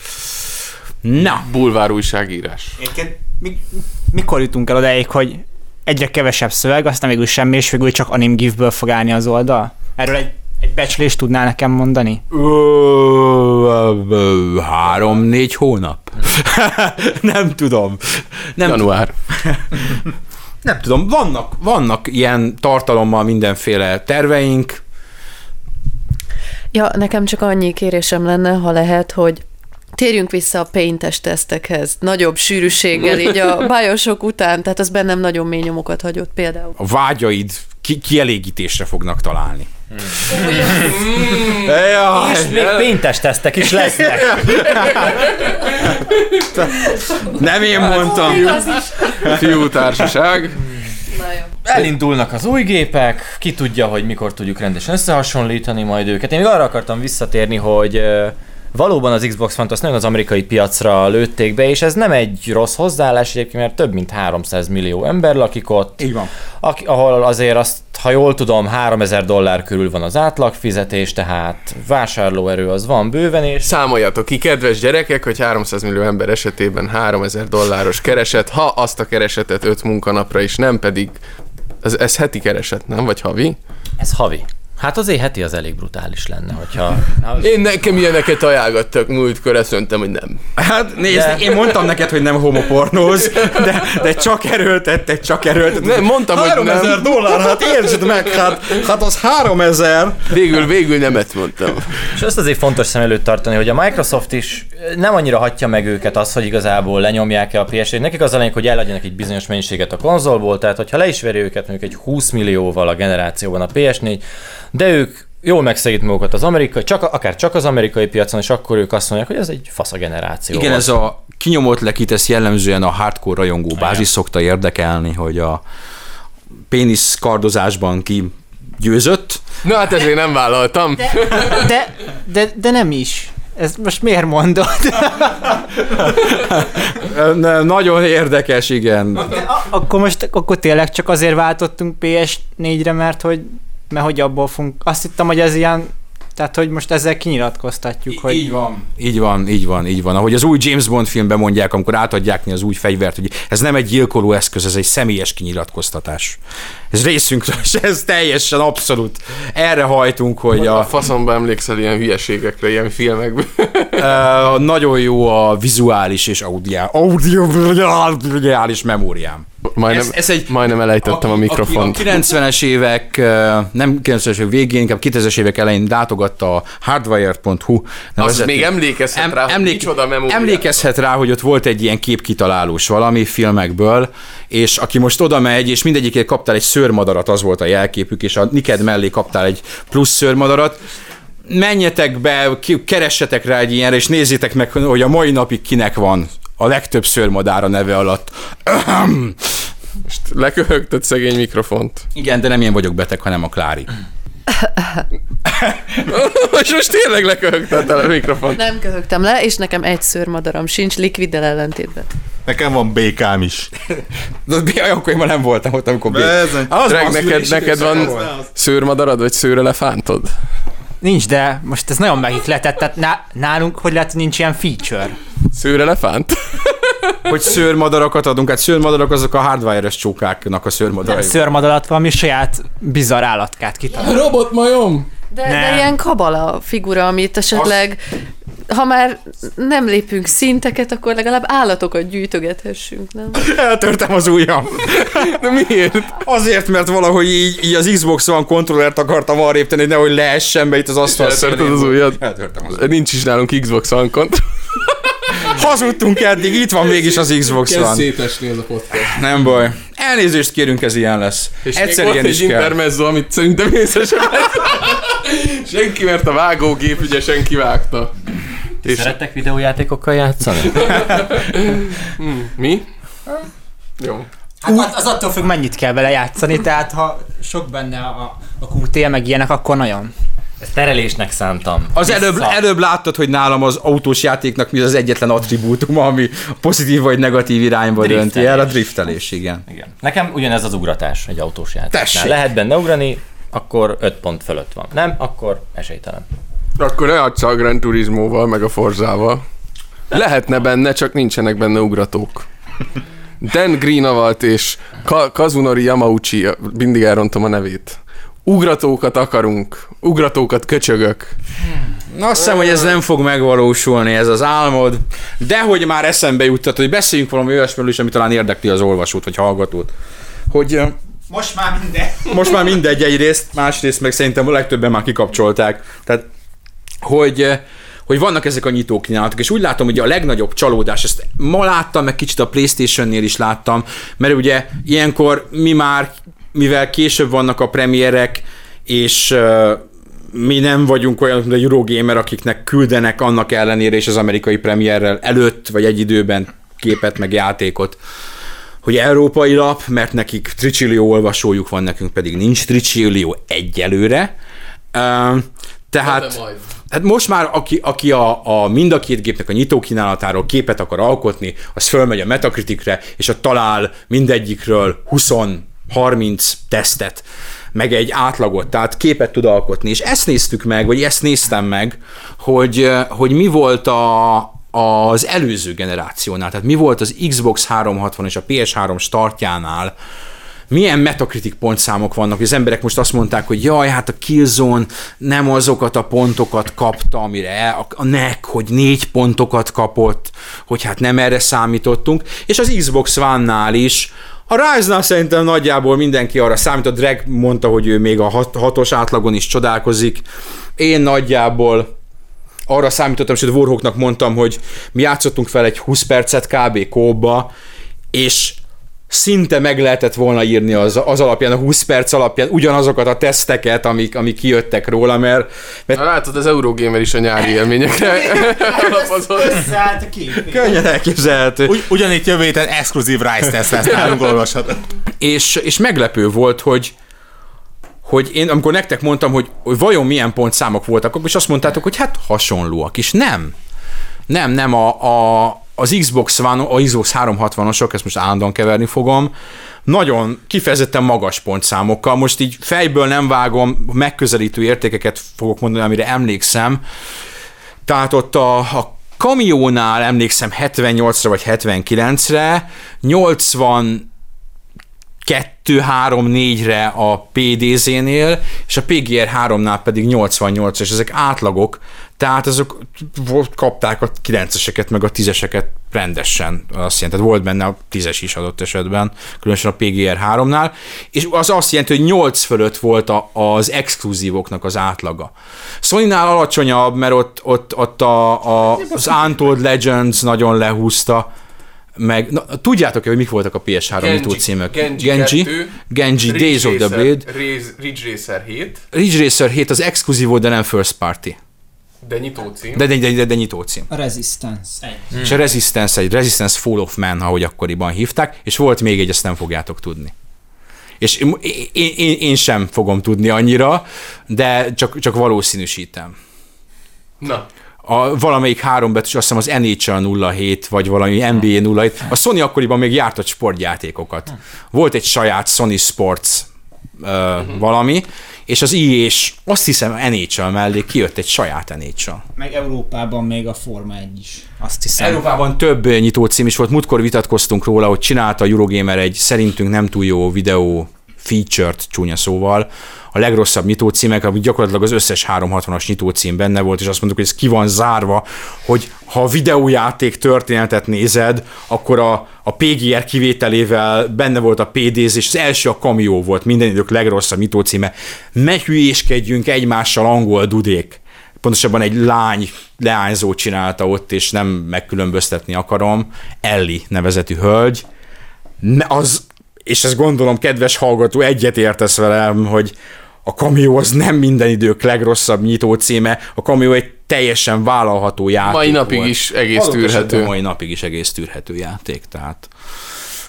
Na, Bulvár újságírás. Egyébként mi, mikor jutunk el odáig, hogy egyre kevesebb szöveg, aztán végül semmi, és végül csak anim gifből fog állni az oldal? Erről egy, egy becslést tudnál nekem mondani? Három-négy hónap. [laughs] nem tudom. Nem, Január. [laughs] nem tudom, vannak, vannak ilyen tartalommal mindenféle terveink. Ja, nekem csak annyi kérésem lenne, ha lehet, hogy térjünk vissza a paintes tesztekhez. Nagyobb sűrűséggel, így a [laughs] bájosok után, tehát az bennem nagyon mély nyomokat hagyott például. A vágyaid ki- kielégítésre fognak találni. Jaj, És még péntes tesztek is lesznek. [laughs] nem én mondtam. Fiú társaság. Elindulnak az új gépek, ki tudja, hogy mikor tudjuk rendesen összehasonlítani majd őket. Én még arra akartam visszatérni, hogy valóban az Xbox One azt nagyon az amerikai piacra lőtték be, és ez nem egy rossz hozzáállás egyébként, mert több mint 300 millió ember lakik ott. Így van. Aki, ahol azért azt, ha jól tudom, 3000 dollár körül van az átlagfizetés, tehát vásárlóerő az van bőven, és Számoljatok ki, kedves gyerekek, hogy 300 millió ember esetében 3000 dolláros kereset, ha azt a keresetet 5 munkanapra is, nem pedig ez, ez heti kereset, nem? Vagy havi? ez havi. Hát azért heti az elég brutális lenne, hogyha... Én nekem ilyeneket ajánlottak múltkor, azt mondtam, hogy nem. Hát nézd, De- én mondtam neked, hogy nem homopornóz, de, de csak erőltettek, csak erőltettek. Nem, mondtam, hogy 3000 nem. dollár, hát értsd meg, hát, hát az 3000. Végül, végül nemet mondtam. És azt azért fontos szem előtt tartani, hogy a Microsoft is nem annyira hatja meg őket az, hogy igazából lenyomják-e a ps Nekik az a lényeg, hogy eladjanak egy bizonyos mennyiséget a konzolból, tehát hogyha le is veri őket mondjuk egy 20 millióval a generációban a PS4, de ők jól megszegít magukat az amerikai, csak, akár csak az amerikai piacon, és akkor ők azt mondják, hogy ez egy fasz a generáció. Igen, volt. ez a kinyomott lekitesz jellemzően a hardcore rajongó bázis szokta érdekelni, hogy a pénisz kardozásban ki győzött. Na hát ezért nem vállaltam. De, de, de nem is. Ez most miért mondod? [laughs] Ne, Nagyon érdekes, igen. A- akkor most akkor tényleg csak azért váltottunk PS4-re, mert hogy, mert hogy abból fogunk. Azt hittem, hogy ez ilyen, tehát hogy most ezzel kinyilatkoztatjuk, hogy Így van. Így van, így van, így van. Ahogy az új James Bond filmben mondják, amikor átadják neki az új fegyvert, hogy ez nem egy gyilkoló eszköz, ez egy személyes kinyilatkoztatás. Ez részünkről, és ez teljesen abszolút. Erre hajtunk, hogy A a, faszomba emlékszel ilyen hülyeségekre, ilyen filmekben. a nagyon jó a vizuális és audio, audiovizuális memóriám. Majdnem, Ez- ez egy- majdnem elejtettem a mikrofont. Aki a 90-es évek, nem 90-es évek végén, inkább 2000-es évek elején látogatta a hardwired.hu Az még emlékezhet Em- rá, hogy emlék- micsoda memória. Emlékezhet rá, hogy ott volt egy ilyen képkitalálós valami filmekből, és aki most oda megy, és mindegyikért kaptál egy szőrmadarat, az volt a jelképük, és a niked mellé kaptál egy plusz szőrmadarat, menjetek be, keressetek rá egy ilyenre, és nézzétek meg, hogy a mai napig kinek van a legtöbb szőrmadára neve alatt. Most leköhögtött szegény mikrofont. Igen, de nem én vagyok beteg, hanem a Klári. [laughs] most, most tényleg leköhögtettel a mikrofont. Nem köhögtem le, és nekem egy szőrmadaram sincs, likviddel ellentétben. Nekem van békám is. De akkor én már nem voltam ott, amikor... Bezony. Az az neked, ülés neked van szőrmadarad, vagy szőrelefántod? nincs, de most ez nagyon megihletett, tehát ná- nálunk hogy lehet, hogy nincs ilyen feature. Szőrelefánt? hogy szőrmadarakat adunk, hát szőrmadarak azok a hardwire-es csókáknak a szőrmadarai. Szőrmadalat valami saját bizarr állatkát kitalál. Robotmajom! De, de ilyen kabala figura, amit esetleg, ha már nem lépünk szinteket, akkor legalább állatokat gyűjtögethessünk, nem? Eltörtem az ujjam. De miért? Azért, mert valahogy így, így az Xbox One kontrollert akartam arrébb tenni, hogy nehogy leessen be itt az asztal Eltörted az ujjad? Eltörtem az ujjam. Nincs is nálunk Xbox One kont. Hazudtunk eddig, itt van mégis az Xbox One. szétesni ez a podcast. Nem baj. Elnézést kérünk, ez ilyen lesz. És Egyszer még ilyen volt is egy kell. intermezzo, amit szerintem észre sem vett. Senki, mert a vágógép ügyesen kivágta. És Szerettek videójátékokkal játszani? [laughs] mi? Jó. Hát az, az attól függ, mennyit kell vele játszani, tehát ha sok benne a, a QT, meg ilyenek, akkor nagyon. Ezt terelésnek szántam. Az Vissza. előbb, előbb láttad, hogy nálam az autós játéknak mi az egyetlen attribútuma, ami pozitív vagy negatív irányba Driftelés. dönti el, a driftelés, igen. Igen. Nekem ugyanez az ugratás egy autós játéknál. Tessék. Lehet benne ugrani, akkor 5 pont fölött van. Nem, akkor esélytelen. Akkor ne adsz a Gran Turismoval, meg a Forzával. Lehetne benne, csak nincsenek benne ugratók. Dan Greenawalt és Ka- Kazunori Yamauchi, mindig elrontom a nevét. Ugratókat akarunk, ugratókat köcsögök. Na, azt hiszem, hogy ez nem fog megvalósulni, ez az álmod, de hogy már eszembe juttat, hogy beszéljünk valami olyasmiről is, ami talán érdekli az olvasót vagy hallgatót. Hogy Most már minden. most már mindegy egyrészt, másrészt meg szerintem a legtöbben már kikapcsolták. Tehát, hogy, hogy vannak ezek a nyitókínálatok, és úgy látom, hogy a legnagyobb csalódás, ezt ma láttam, meg kicsit a Playstation-nél is láttam, mert ugye ilyenkor mi már, mivel később vannak a premierek, és mi nem vagyunk olyan, mint a Eurogamer, akiknek küldenek annak ellenére és az amerikai premierrel előtt, vagy egy időben képet, meg játékot hogy európai lap, mert nekik tricillió olvasójuk van, nekünk pedig nincs tricillió egyelőre. Ö, Tehát, hát most már aki, aki a, a mind a két gépnek a nyitókínálatáról képet akar alkotni, az fölmegy a Metacriticre, és ott talál mindegyikről 20-30 tesztet, meg egy átlagot, tehát képet tud alkotni. És ezt néztük meg, vagy ezt néztem meg, hogy, hogy mi volt a, az előző generációnál, tehát mi volt az Xbox 360 és a PS3 startjánál, milyen Metacritic pontszámok vannak, hogy az emberek most azt mondták, hogy jaj, hát a Killzone nem azokat a pontokat kapta, amire a, a NEC, hogy négy pontokat kapott, hogy hát nem erre számítottunk, és az Xbox One-nál is, a Rise-nál szerintem nagyjából mindenki arra számított, Drag mondta, hogy ő még a hat, hatos átlagon is csodálkozik, én nagyjából arra számítottam, a Warhawknak mondtam, hogy mi játszottunk fel egy 20 percet kb. kóba, és szinte meg lehetett volna írni az, az alapján, a 20 perc alapján ugyanazokat a teszteket, amik, amik kijöttek róla, mert, mert Na látod, az Eurogamer is a nyári élményekre [laughs] alapozott. Könnyen elképzelhető. Ugy, ugyanígy jövő héten exkluzív Rise test lesz, nálunk olvasható. és, és meglepő volt, hogy hogy én amikor nektek mondtam, hogy, hogy vajon milyen pontszámok voltak, akkor is azt mondtátok, hogy hát hasonlóak, és nem. Nem, nem, a, a, az Xbox One, a Xbox 360-osok, ezt most állandóan keverni fogom, nagyon kifejezetten magas pontszámokkal, most így fejből nem vágom, megközelítő értékeket fogok mondani, amire emlékszem, tehát ott a, a kamiónál emlékszem 78-ra vagy 79-re, 80 2-3-4-re a PDZ-nél, és a PGR 3-nál pedig 88 és ezek átlagok, tehát azok volt- kapták a 9-eseket, meg a 10-eseket rendesen, azt jelenti, tehát volt benne a 10-es is adott esetben, különösen a PGR 3-nál, és az azt jelenti, hogy 8 fölött volt a, az exkluzívoknak az átlaga. Sony-nál alacsonyabb, mert ott, ott, ott a, a, az Untold Legends nagyon lehúzta, meg, na, tudjátok-e, hogy mik voltak a PS3 nyitó címök? Genji, Genji, 2, Genji Days of the Blade, Ridge Racer 7, Ridge Racer 7 az exkluzív volt, de nem first party. De nyitó cím. De, de, de, de, de nyitó cím. A Resistance. Egy. Hmm. És a Resistance egy Resistance Fall of Man, ahogy akkoriban hívták, és volt még egy, ezt nem fogjátok tudni. És én, én, én, sem fogom tudni annyira, de csak, csak valószínűsítem. Na, A, valamelyik három betűs, azt hiszem az NHL 07, vagy valami NBA 07. A Sony akkoriban még gyártott sportjátékokat. Volt egy saját Sony Sports uh, valami, és az EA és azt hiszem NHL mellé kijött egy saját NHL. Meg Európában még a Forma 1 is. Azt hiszem. Európában több nyitó cím is volt, múltkor vitatkoztunk róla, hogy csinálta a Eurogamer egy szerintünk nem túl jó videó featured csúnya szóval, a legrosszabb nyitó címek, ami gyakorlatilag az összes 360-as nyitó cím benne volt, és azt mondtuk, hogy ez ki van zárva, hogy ha a videójáték történetet nézed, akkor a, a PGR kivételével benne volt a PDZ, és az első a Cameo volt, minden idők legrosszabb nyitó címe. Ne hülyéskedjünk egymással angol dudék. Pontosabban egy lány leányzó csinálta ott, és nem megkülönböztetni akarom, Ellie nevezetű hölgy, az, és ezt gondolom, kedves hallgató, egyet értesz velem, hogy a Cameo az nem minden idők legrosszabb nyitó címe, a Cameo egy teljesen vállalható játék mai napig volt. is egész Adott tűrhető. Mai napig is egész tűrhető játék, tehát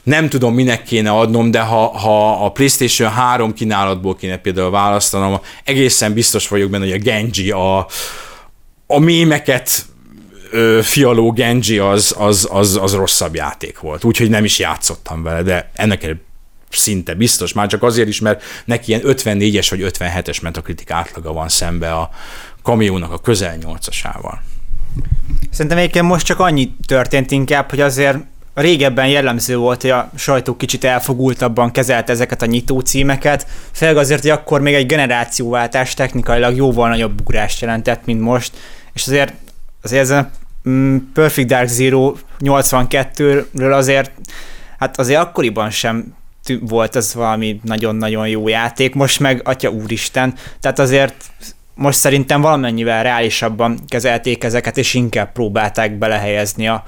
nem tudom, minek kéne adnom, de ha, ha a PlayStation 3 kínálatból kéne például választanom, egészen biztos vagyok benne, hogy a Genji, a, a mémeket ö, fialó Genji az, az, az, az rosszabb játék volt. Úgyhogy nem is játszottam vele, de ennek szinte biztos, már csak azért is, mert neki ilyen 54-es vagy 57-es metakritik átlaga van szembe a kamiónak a közel 8-asával. Szerintem egyébként most csak annyi történt inkább, hogy azért régebben jellemző volt, hogy a sajtó kicsit elfogultabban kezelte ezeket a nyitó címeket, főleg azért, hogy akkor még egy generációváltás technikailag jóval nagyobb ugrást jelentett, mint most, és azért, azért ezen mm, Perfect Dark Zero 82-ről azért, hát azért akkoriban sem volt ez valami nagyon-nagyon jó játék, most meg, atya úristen, tehát azért most szerintem valamennyivel reálisabban kezelték ezeket, és inkább próbálták belehelyezni a,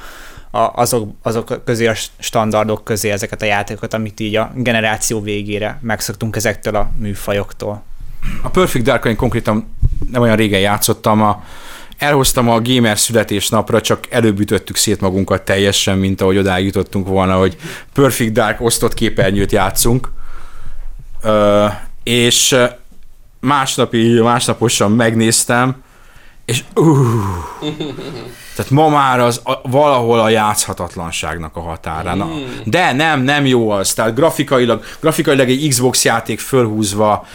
a, azok, azok közé a standardok közé ezeket a játékokat, amit így a generáció végére megszoktunk ezektől a műfajoktól. A Perfect Dark konkrétan nem olyan régen játszottam, a, elhoztam a gamer születésnapra, csak előbb ütöttük szét magunkat teljesen, mint ahogy odáig jutottunk volna, hogy Perfect Dark osztott képernyőt játszunk. Ö, és másnapi, másnaposan megnéztem, és uh, tehát ma már az a, valahol a játszhatatlanságnak a határán. Na, De nem, nem jó az. Tehát grafikailag, grafikailag egy Xbox játék fölhúzva,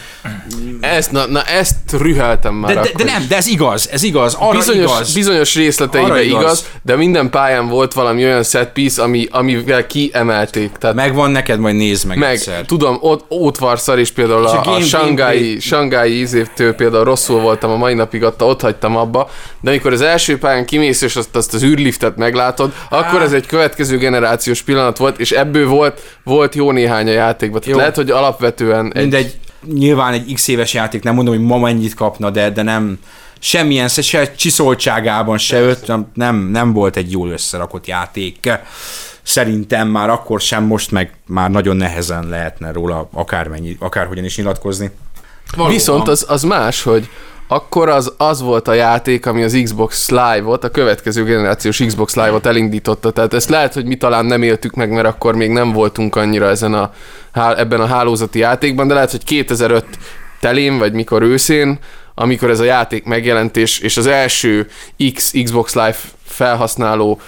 Ezt, na, na ezt rüheltem már de, de, de nem, de ez igaz, ez igaz, arra bizonyos, igaz. bizonyos részleteiben Arra igaz. igaz. de minden pályán volt valami olyan set piece, ami, amivel kiemelték. Tehát Megvan neked, majd nézd meg, meg, egyszer. tudom, ott, ott varszar is például És a a, a game- Shanghai, gameplay- Shanghai ízévtől például rosszul voltam a mai napig, ott, ott hagytam abba, de amikor az első pályán kimész és azt, azt az űrliftet meglátod, akkor ez egy következő generációs pillanat volt, és ebből volt, volt jó néhány a játékban. Tehát Jó. lehet, hogy alapvetően egy, Mindegy, nyilván egy x éves játék, nem mondom, hogy ma mennyit kapna, de, de nem semmilyen, se, csiszoltságában, se öt, nem, nem, volt egy jól összerakott játék. Szerintem már akkor sem, most meg már nagyon nehezen lehetne róla akármennyi, akárhogyan is nyilatkozni. Viszont az, az más, hogy akkor az, az volt a játék, ami az Xbox Live-ot, a következő generációs Xbox Live-ot elindította. Tehát ezt lehet, hogy mi talán nem éltük meg, mert akkor még nem voltunk annyira ezen a, ebben a hálózati játékban, de lehet, hogy 2005 telén, vagy mikor őszén, amikor ez a játék megjelent, és, és az első X Xbox Live felhasználó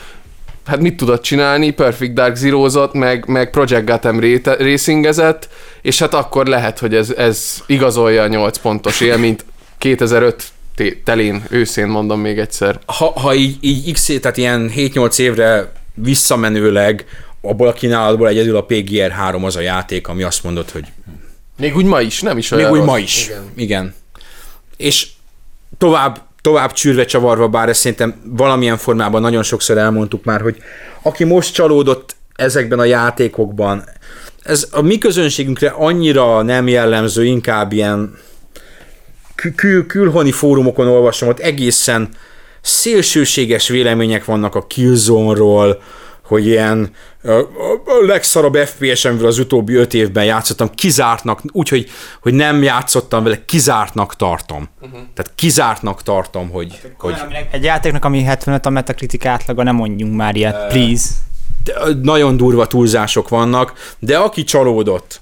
hát mit tudott csinálni, Perfect Dark Zero-zott, meg, meg Project Gotham racingezett, és hát akkor lehet, hogy ez, ez igazolja a 8 pontos élményt 2005 té- telén, őszén mondom még egyszer. Ha, ha így, így x tehát ilyen 7-8 évre visszamenőleg abból a kínálatból egyedül a PGR 3 az a játék, ami azt mondod, hogy Még úgy ma is, nem is Még olyan úgy rossz. ma is. Igen. Igen. Igen. És tovább, tovább csűrve csavarva, bár ezt szerintem valamilyen formában nagyon sokszor elmondtuk már, hogy aki most csalódott ezekben a játékokban, ez a mi közönségünkre annyira nem jellemző, inkább ilyen kül- kül- külhoni fórumokon olvasom, ott egészen szélsőséges vélemények vannak a Killzone-ról, hogy ilyen a, legszarabb FPS, amivel az utóbbi öt évben játszottam, kizártnak, úgyhogy hogy nem játszottam vele, kizártnak tartom. Uh-huh. Tehát kizártnak tartom, hogy, hogy Egy játéknak, ami 75 a Metacritic átlaga, nem mondjunk már ilyet, please. de, nagyon durva túlzások vannak, de aki csalódott,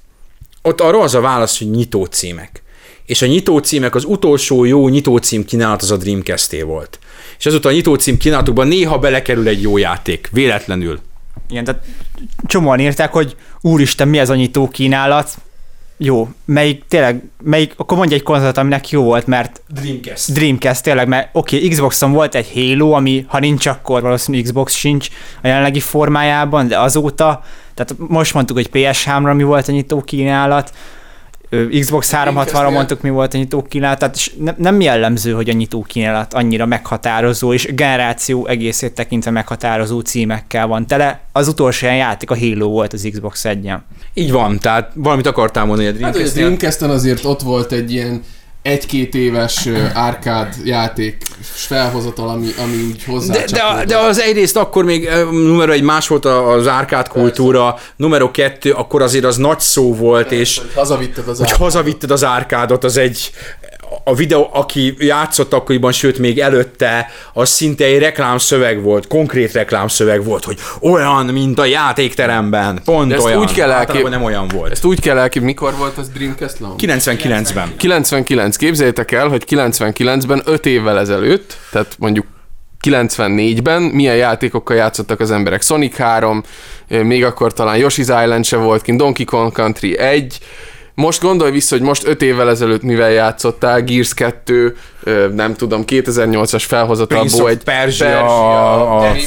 ott arra az a válasz, hogy nyitó címek. És a nyitó címek, az utolsó jó nyitó cím kínálat az a dreamcast volt. És azóta a nyitó cím kínálatokban néha belekerül egy jó játék, véletlenül. Igen, tehát csomóan írták, hogy úristen, mi ez a nyitó kínálat? Jó, melyik tényleg, melyik, akkor mondja egy konzolt, aminek jó volt, mert Dreamcast. Dreamcast tényleg, mert oké, okay, Xboxon volt egy Halo, ami ha nincs, akkor valószínűleg Xbox sincs a jelenlegi formájában, de azóta, tehát most mondtuk, hogy PS3-ra mi volt a nyitó kínálat, Xbox 360-ra mondtuk, mi volt a nyitó kínálat, tehát és ne, nem jellemző, hogy a nyitó kínálat annyira meghatározó, és generáció egészét tekintve meghatározó címekkel van tele. Az utolsó ilyen játék a Halo volt az Xbox 1 Így van, tehát valamit akartál mondani a Hát, Dreamcast-nél. Dreamcast-en azért ott volt egy ilyen egy-két éves árkád játék felhozatal, ami, ami úgy hozzá de, de, de az egyrészt akkor még numero egy más volt az árkád kultúra, numero kettő, akkor azért az nagy szó volt, és Hogy hazavitted az hogy árkád. hazavitted az árkádot, az egy, a videó, aki játszott akkoriban, sőt még előtte, az szinte egy reklámszöveg volt, konkrét reklámszöveg volt, hogy olyan, mint a játékteremben, pont De ezt olyan. úgy kell elkép- nem olyan volt. Ezt úgy kell elképzelni, mikor volt az Dreamcast launch? 99-ben. 99. Képzeljétek el, hogy 99-ben 5 évvel ezelőtt, tehát mondjuk 94-ben milyen játékokkal játszottak az emberek. Sonic 3, eh, még akkor talán Yoshi's Island se volt kint, Donkey Kong Country 1, most gondolj vissza, hogy most 5 évvel ezelőtt mivel játszottál, Gears 2, ö, nem tudom, 2008-as felhozatalból egy Persia, a- Dead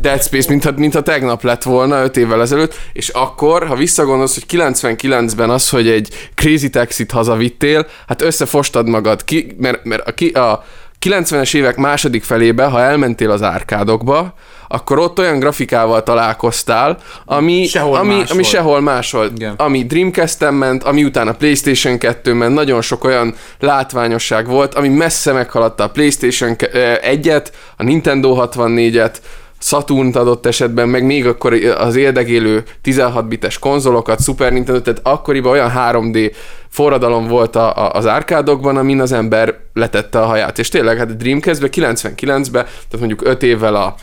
Dead Space, mintha, mintha tegnap lett volna 5 évvel ezelőtt, és akkor, ha visszagondolsz, hogy 99-ben az, hogy egy Crazy Taxit hazavittél, hát összefostad magad, ki, mert, mert a, ki, a 90-es évek második felébe, ha elmentél az árkádokba, akkor ott olyan grafikával találkoztál, ami Sehol ami, máshol. ami sehol máshol. Igen. Ami Dreamcast-en ment, ami utána PlayStation 2 ment, nagyon sok olyan látványosság volt, ami messze meghaladta a PlayStation 1-et, a Nintendo 64-et, Saturn adott esetben, meg még akkor az érdegélő 16 bites konzolokat, Super Nintendo, tehát akkoriban olyan 3D forradalom volt a, a, az árkádokban, amin az ember letette a haját. És tényleg, hát a Dreamcast-be 99-ben, tehát mondjuk 5 évvel a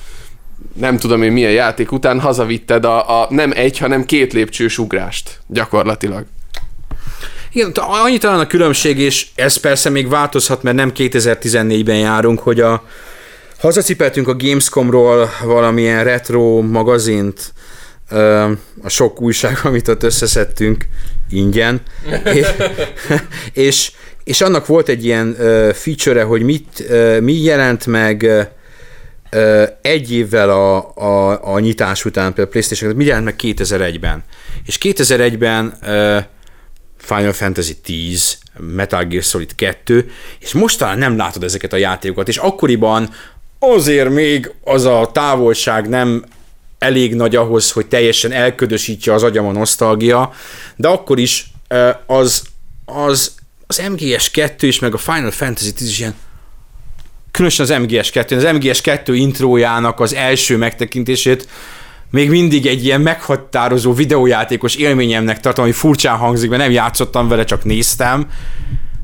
nem tudom én milyen játék után hazavitted a, a nem egy, hanem két lépcsős ugrást gyakorlatilag. Igen, annyi talán a különbség, és ez persze még változhat, mert nem 2014-ben járunk, hogy a hazacipeltünk a Gamescomról valamilyen retro magazint, a sok újság, [laughs] amit ott összeszedtünk ingyen, [laughs] és, és, annak volt egy ilyen feature hogy mit, mi jelent meg egy évvel a, a, a nyitás után, például PlayStation, mi jelent meg 2001-ben. És 2001-ben ö, Final Fantasy 10, Metal Gear Solid 2, és most talán nem látod ezeket a játékokat, és akkoriban azért még az a távolság nem elég nagy ahhoz, hogy teljesen elködösítse az agyam a nosztalgia, de akkor is az, az, az MGS 2 is, meg a Final Fantasy 10 is ilyen különösen az MGS 2, az MGS 2 intrójának az első megtekintését még mindig egy ilyen meghatározó videójátékos élményemnek tartom, ami furcsán hangzik, mert nem játszottam vele, csak néztem,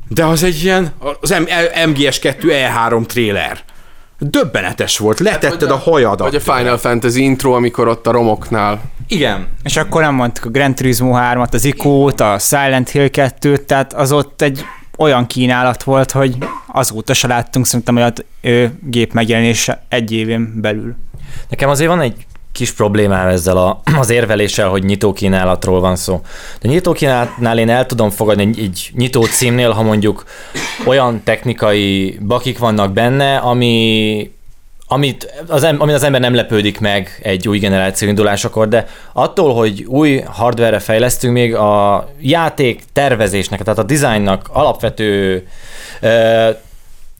de az egy ilyen, az MGS 2 E3 trailer. Döbbenetes volt, letetted a hajadat. Vagy a Final Fantasy intro, amikor ott a romoknál. Igen. És akkor nem mondtuk a Gran Turismo 3-at, az Ico-t, a Silent Hill 2-t, tehát az ott egy olyan kínálat volt, hogy azóta se láttunk szerintem olyat ö, gép megjelenése egy évén belül. Nekem azért van egy kis problémám ezzel a, [clears throat] az érveléssel, hogy nyitókínálatról van szó. De nyitókínálatnál én el tudom fogadni egy, nyitó címnél, ha mondjuk olyan technikai bakik vannak benne, ami amit az, em- amin az ember nem lepődik meg egy új generáció indulásakor, de attól, hogy új hardware fejlesztünk, még a játék tervezésnek, tehát a designnak alapvető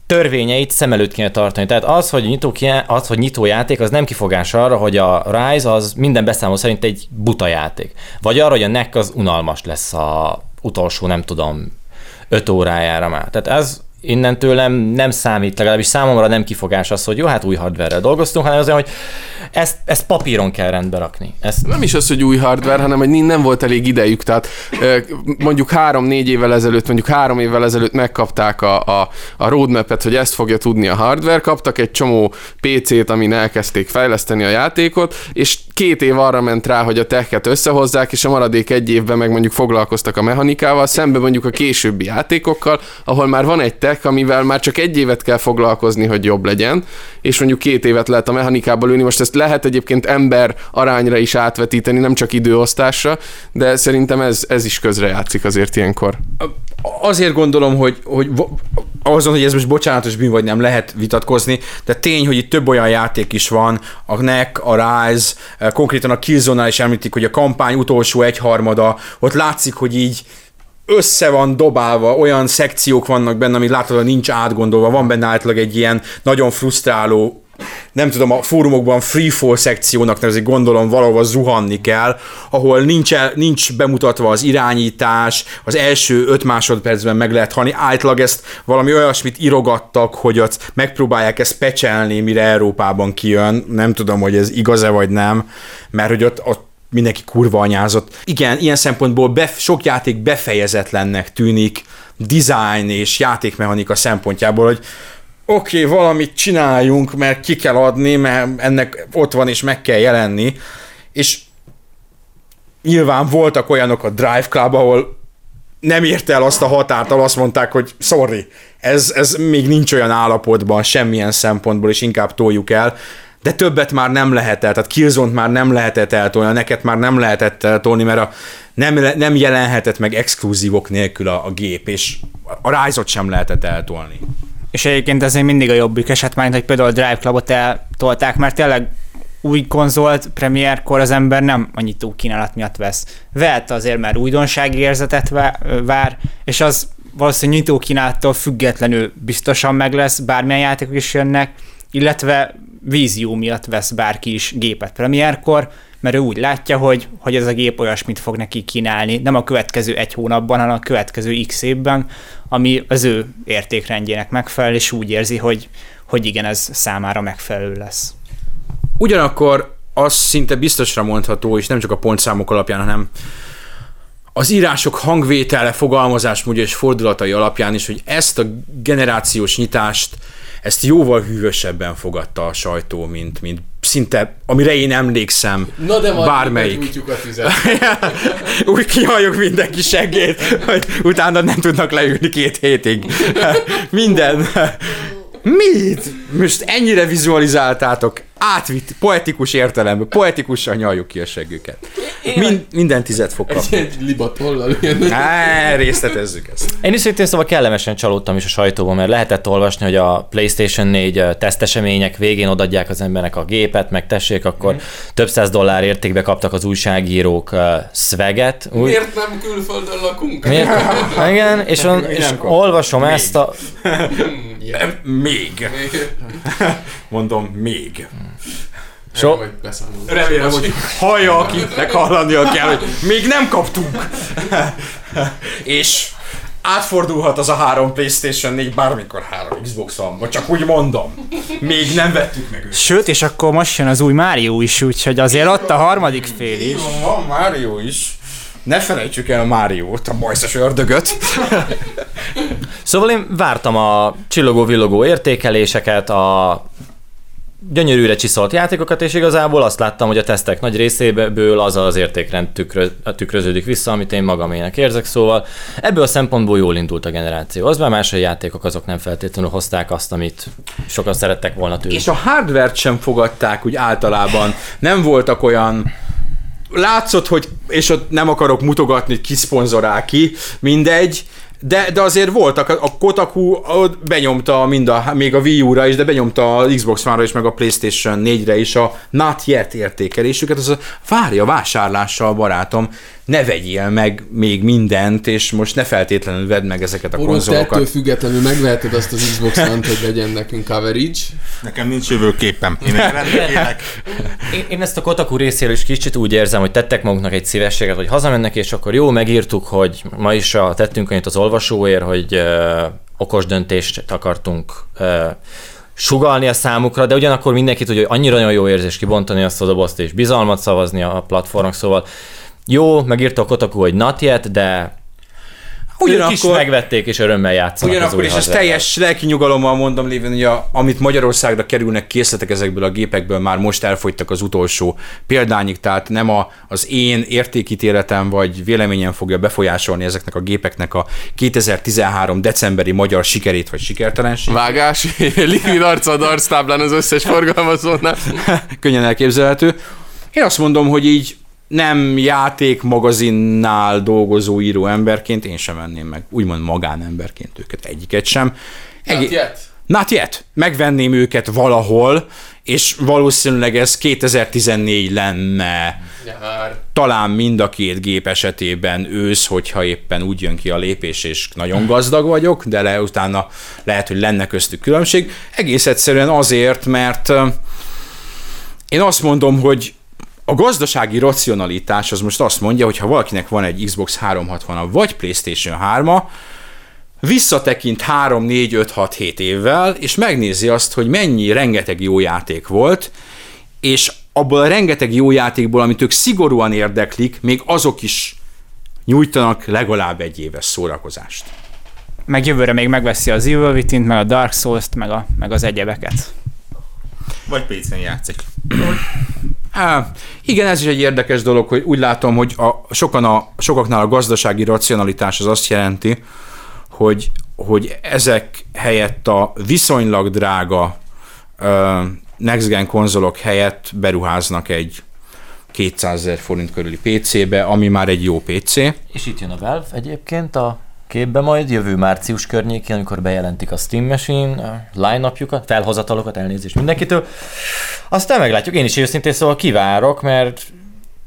törvényeit szem előtt kéne tartani. Tehát az, hogy nyitó, az, hogy nyitó játék, az nem kifogás arra, hogy a Rise az minden beszámoló szerint egy buta játék. Vagy arra, hogy a NEC az unalmas lesz a utolsó, nem tudom, öt órájára már. Tehát ez innentől nem, nem számít, legalábbis számomra nem kifogás az, hogy jó, hát új hardware dolgoztunk, hanem azért, hogy ezt, ezt papíron kell rendbe rakni. Ezt, Nem is az, hogy új hardware, hanem hogy nem volt elég idejük. Tehát mondjuk három-négy évvel ezelőtt, mondjuk három évvel ezelőtt megkapták a, a, a roadmap-et, hogy ezt fogja tudni a hardware, kaptak egy csomó PC-t, amin elkezdték fejleszteni a játékot, és két év arra ment rá, hogy a techet összehozzák, és a maradék egy évben meg mondjuk foglalkoztak a mechanikával, szembe mondjuk a későbbi játékokkal, ahol már van egy tech, amivel már csak egy évet kell foglalkozni, hogy jobb legyen, és mondjuk két évet lehet a mechanikába lőni. Most ezt lehet egyébként ember arányra is átvetíteni, nem csak időosztásra, de szerintem ez, ez is közrejátszik azért ilyenkor. azért gondolom, hogy, hogy azon, hogy ez most bocsánatos bűn vagy nem lehet vitatkozni, de tény, hogy itt több olyan játék is van, a NEC, a Rise, eh, konkrétan a Killzone-nál is említik, hogy a kampány utolsó egyharmada, ott látszik, hogy így össze van dobálva, olyan szekciók vannak benne, látod, hogy nincs átgondolva, van benne általában egy ilyen nagyon frusztráló nem tudom, a fórumokban freefall szekciónak nevezik, gondolom valahol zuhanni kell, ahol nincs, el, nincs bemutatva az irányítás, az első öt másodpercben meg lehet halni, általában ezt valami olyasmit irogattak, hogy ott megpróbálják ezt pecselni, mire Európában kijön, nem tudom, hogy ez igaz-e vagy nem, mert hogy ott, ott mindenki kurva anyázott. Igen, ilyen szempontból bef, sok játék befejezetlennek tűnik, design és játékmechanika szempontjából, hogy oké, okay, valamit csináljunk, mert ki kell adni, mert ennek ott van és meg kell jelenni, és nyilván voltak olyanok a Drive Club, ahol nem érte el azt a határt, ahol azt mondták, hogy sorry, ez, ez még nincs olyan állapotban semmilyen szempontból, és inkább toljuk el, de többet már nem lehetett, tehát killzone már nem lehetett eltolni, neked már nem lehetett eltolni, mert a, nem, nem jelenhetett meg exkluzívok nélkül a, a gép, és a rise sem lehetett eltolni. És egyébként ez még mindig a jobbik eset, mert hogy például a Drive Clubot eltolták, mert tényleg új konzolt premierkor az ember nem annyit túl kínálat miatt vesz. Vehet azért, mert újdonsági érzetet vár, és az valószínűleg nyitó kínálattól függetlenül biztosan meg lesz, bármilyen játékok is jönnek, illetve vízió miatt vesz bárki is gépet premierkor, mert ő úgy látja, hogy, hogy ez a gép olyasmit fog neki kínálni, nem a következő egy hónapban, hanem a következő x évben, ami az ő értékrendjének megfelel, és úgy érzi, hogy, hogy igen, ez számára megfelelő lesz. Ugyanakkor az szinte biztosra mondható, és nem csak a pontszámok alapján, hanem az írások hangvétele, fogalmazásmódja és fordulatai alapján is, hogy ezt a generációs nyitást ezt jóval hűvösebben fogadta a sajtó, mint, mint szinte, amire én emlékszem, Na de majd bármelyik. a tüzet. [laughs] Úgy kihalljuk mindenki segét, hogy utána nem tudnak leülni két hétig. [laughs] Minden. Mit? Most ennyire vizualizáltátok, átvitt, poetikus értelemben, poetikusan nyaljuk ki a seggüket. Mind, minden tizet fog kapni. Egy libatollal ilyen. Á, részletezzük ezt. Én is szintén szóval kellemesen csalódtam is a sajtóban, mert lehetett olvasni, hogy a PlayStation 4 tesztesemények végén odadják az embernek a gépet, meg tessék, akkor mm. több száz dollár értékbe kaptak az újságírók uh, szveget. Úgy, Miért nem külföldön lakunk? Miért? [laughs] Igen, és, on, és Nem olvasom ezt a... Nem, még. [laughs] Mondom, még. So. Remélem, hogy hallja, akinek hallania kell, hogy még nem kaptunk. És átfordulhat az a három Playstation 4 bármikor három Xbox van, vagy csak úgy mondom. Még nem vettük meg őt. Sőt, és akkor most jön az új Mario is, úgyhogy azért ott a harmadik fél is. Van, van Mario is. Ne felejtsük el a Máriót, a bajszos ördögöt. Szóval én vártam a csillogó-villogó értékeléseket, a gyönyörűre csiszolt játékokat, és igazából azt láttam, hogy a tesztek nagy részéből az az értékrend tükrö, tükröződik vissza, amit én magamének érzek, szóval ebből a szempontból jól indult a generáció. Az már más, a játékok azok nem feltétlenül hozták azt, amit sokan szerettek volna tőlük. És a hardvert sem fogadták úgy általában. Nem voltak olyan látszott, hogy, és ott nem akarok mutogatni, ki szponzorál ki, mindegy, de, de azért voltak, a Kotaku benyomta mind a, még a Wii U-ra is, de benyomta a Xbox One-ra is, meg a Playstation 4-re is a Not Yet értékelésüket, az a várja vásárlással, barátom, ne vegyél meg még mindent, és most ne feltétlenül vedd meg ezeket a Orosz, de ettől konzolokat. függetlenül megveheted azt az Xbox One-t, hogy legyen nekünk coverage. Nekem nincs jövőképem. Én. Én, én ezt a Kotaku részéről is kicsit úgy érzem, hogy tettek maguknak egy szívességet, hogy hazamennek, és akkor jó, megírtuk, hogy ma is a, tettünk annyit az olvasóért, hogy ö, okos döntést akartunk ö, sugalni a számukra, de ugyanakkor mindenki tudja, hogy annyira nagyon jó érzés kibontani azt a dobozt, és bizalmat szavazni a platformnak, szóval jó, megírta a Kotaku, hogy not yet, de Ugyanakkor, ők is megvették, és örömmel játszanak az Ugyanakkor is ezt teljes lelki nyugalommal mondom lévén, hogy a, amit Magyarországra kerülnek készletek ezekből a gépekből már most elfogytak az utolsó példányig, tehát nem a, az én értékítéletem vagy véleményem fogja befolyásolni ezeknek a gépeknek a 2013 decemberi magyar sikerét vagy sikertelenségét. Vágás, [laughs] likvid arca a darctáblán az összes forgalmazónál. [laughs] Könnyen elképzelhető. Én azt mondom, hogy így nem játékmagazinnál dolgozó író emberként én sem venném meg, úgymond magánemberként őket, egyiket sem. Not Egé- yet. Not yet. Megvenném őket valahol, és valószínűleg ez 2014 lenne Nyár. talán mind a két gép esetében ősz, hogyha éppen úgy jön ki a lépés, és nagyon gazdag vagyok, de le, utána lehet, hogy lenne köztük különbség. Egész egyszerűen azért, mert én azt mondom, hogy a gazdasági racionalitás az most azt mondja, hogy ha valakinek van egy Xbox 360-a vagy PlayStation 3-a, visszatekint 3, 4, 5, 6, 7 évvel, és megnézi azt, hogy mennyi rengeteg jó játék volt, és abból a rengeteg jó játékból, amit ők szigorúan érdeklik, még azok is nyújtanak legalább egy éves szórakozást. Meg jövőre még megveszi az Evil within meg a Dark Souls-t, meg, a, meg az egyebeket. Vagy PC-n játszik. [clears throat] Há, igen, ez is egy érdekes dolog, hogy úgy látom, hogy a, sokan a, sokaknál a gazdasági racionalitás az azt jelenti, hogy, hogy ezek helyett a viszonylag drága uh, next gen konzolok helyett beruháznak egy 200 ezer forint körüli PC-be, ami már egy jó PC. És itt jön a Valve egyébként a képbe majd jövő március környékén, amikor bejelentik a Steam Machine a line-upjukat, felhozatalokat, elnézést mindenkitől. Aztán meglátjuk, én is őszintén szóval kivárok, mert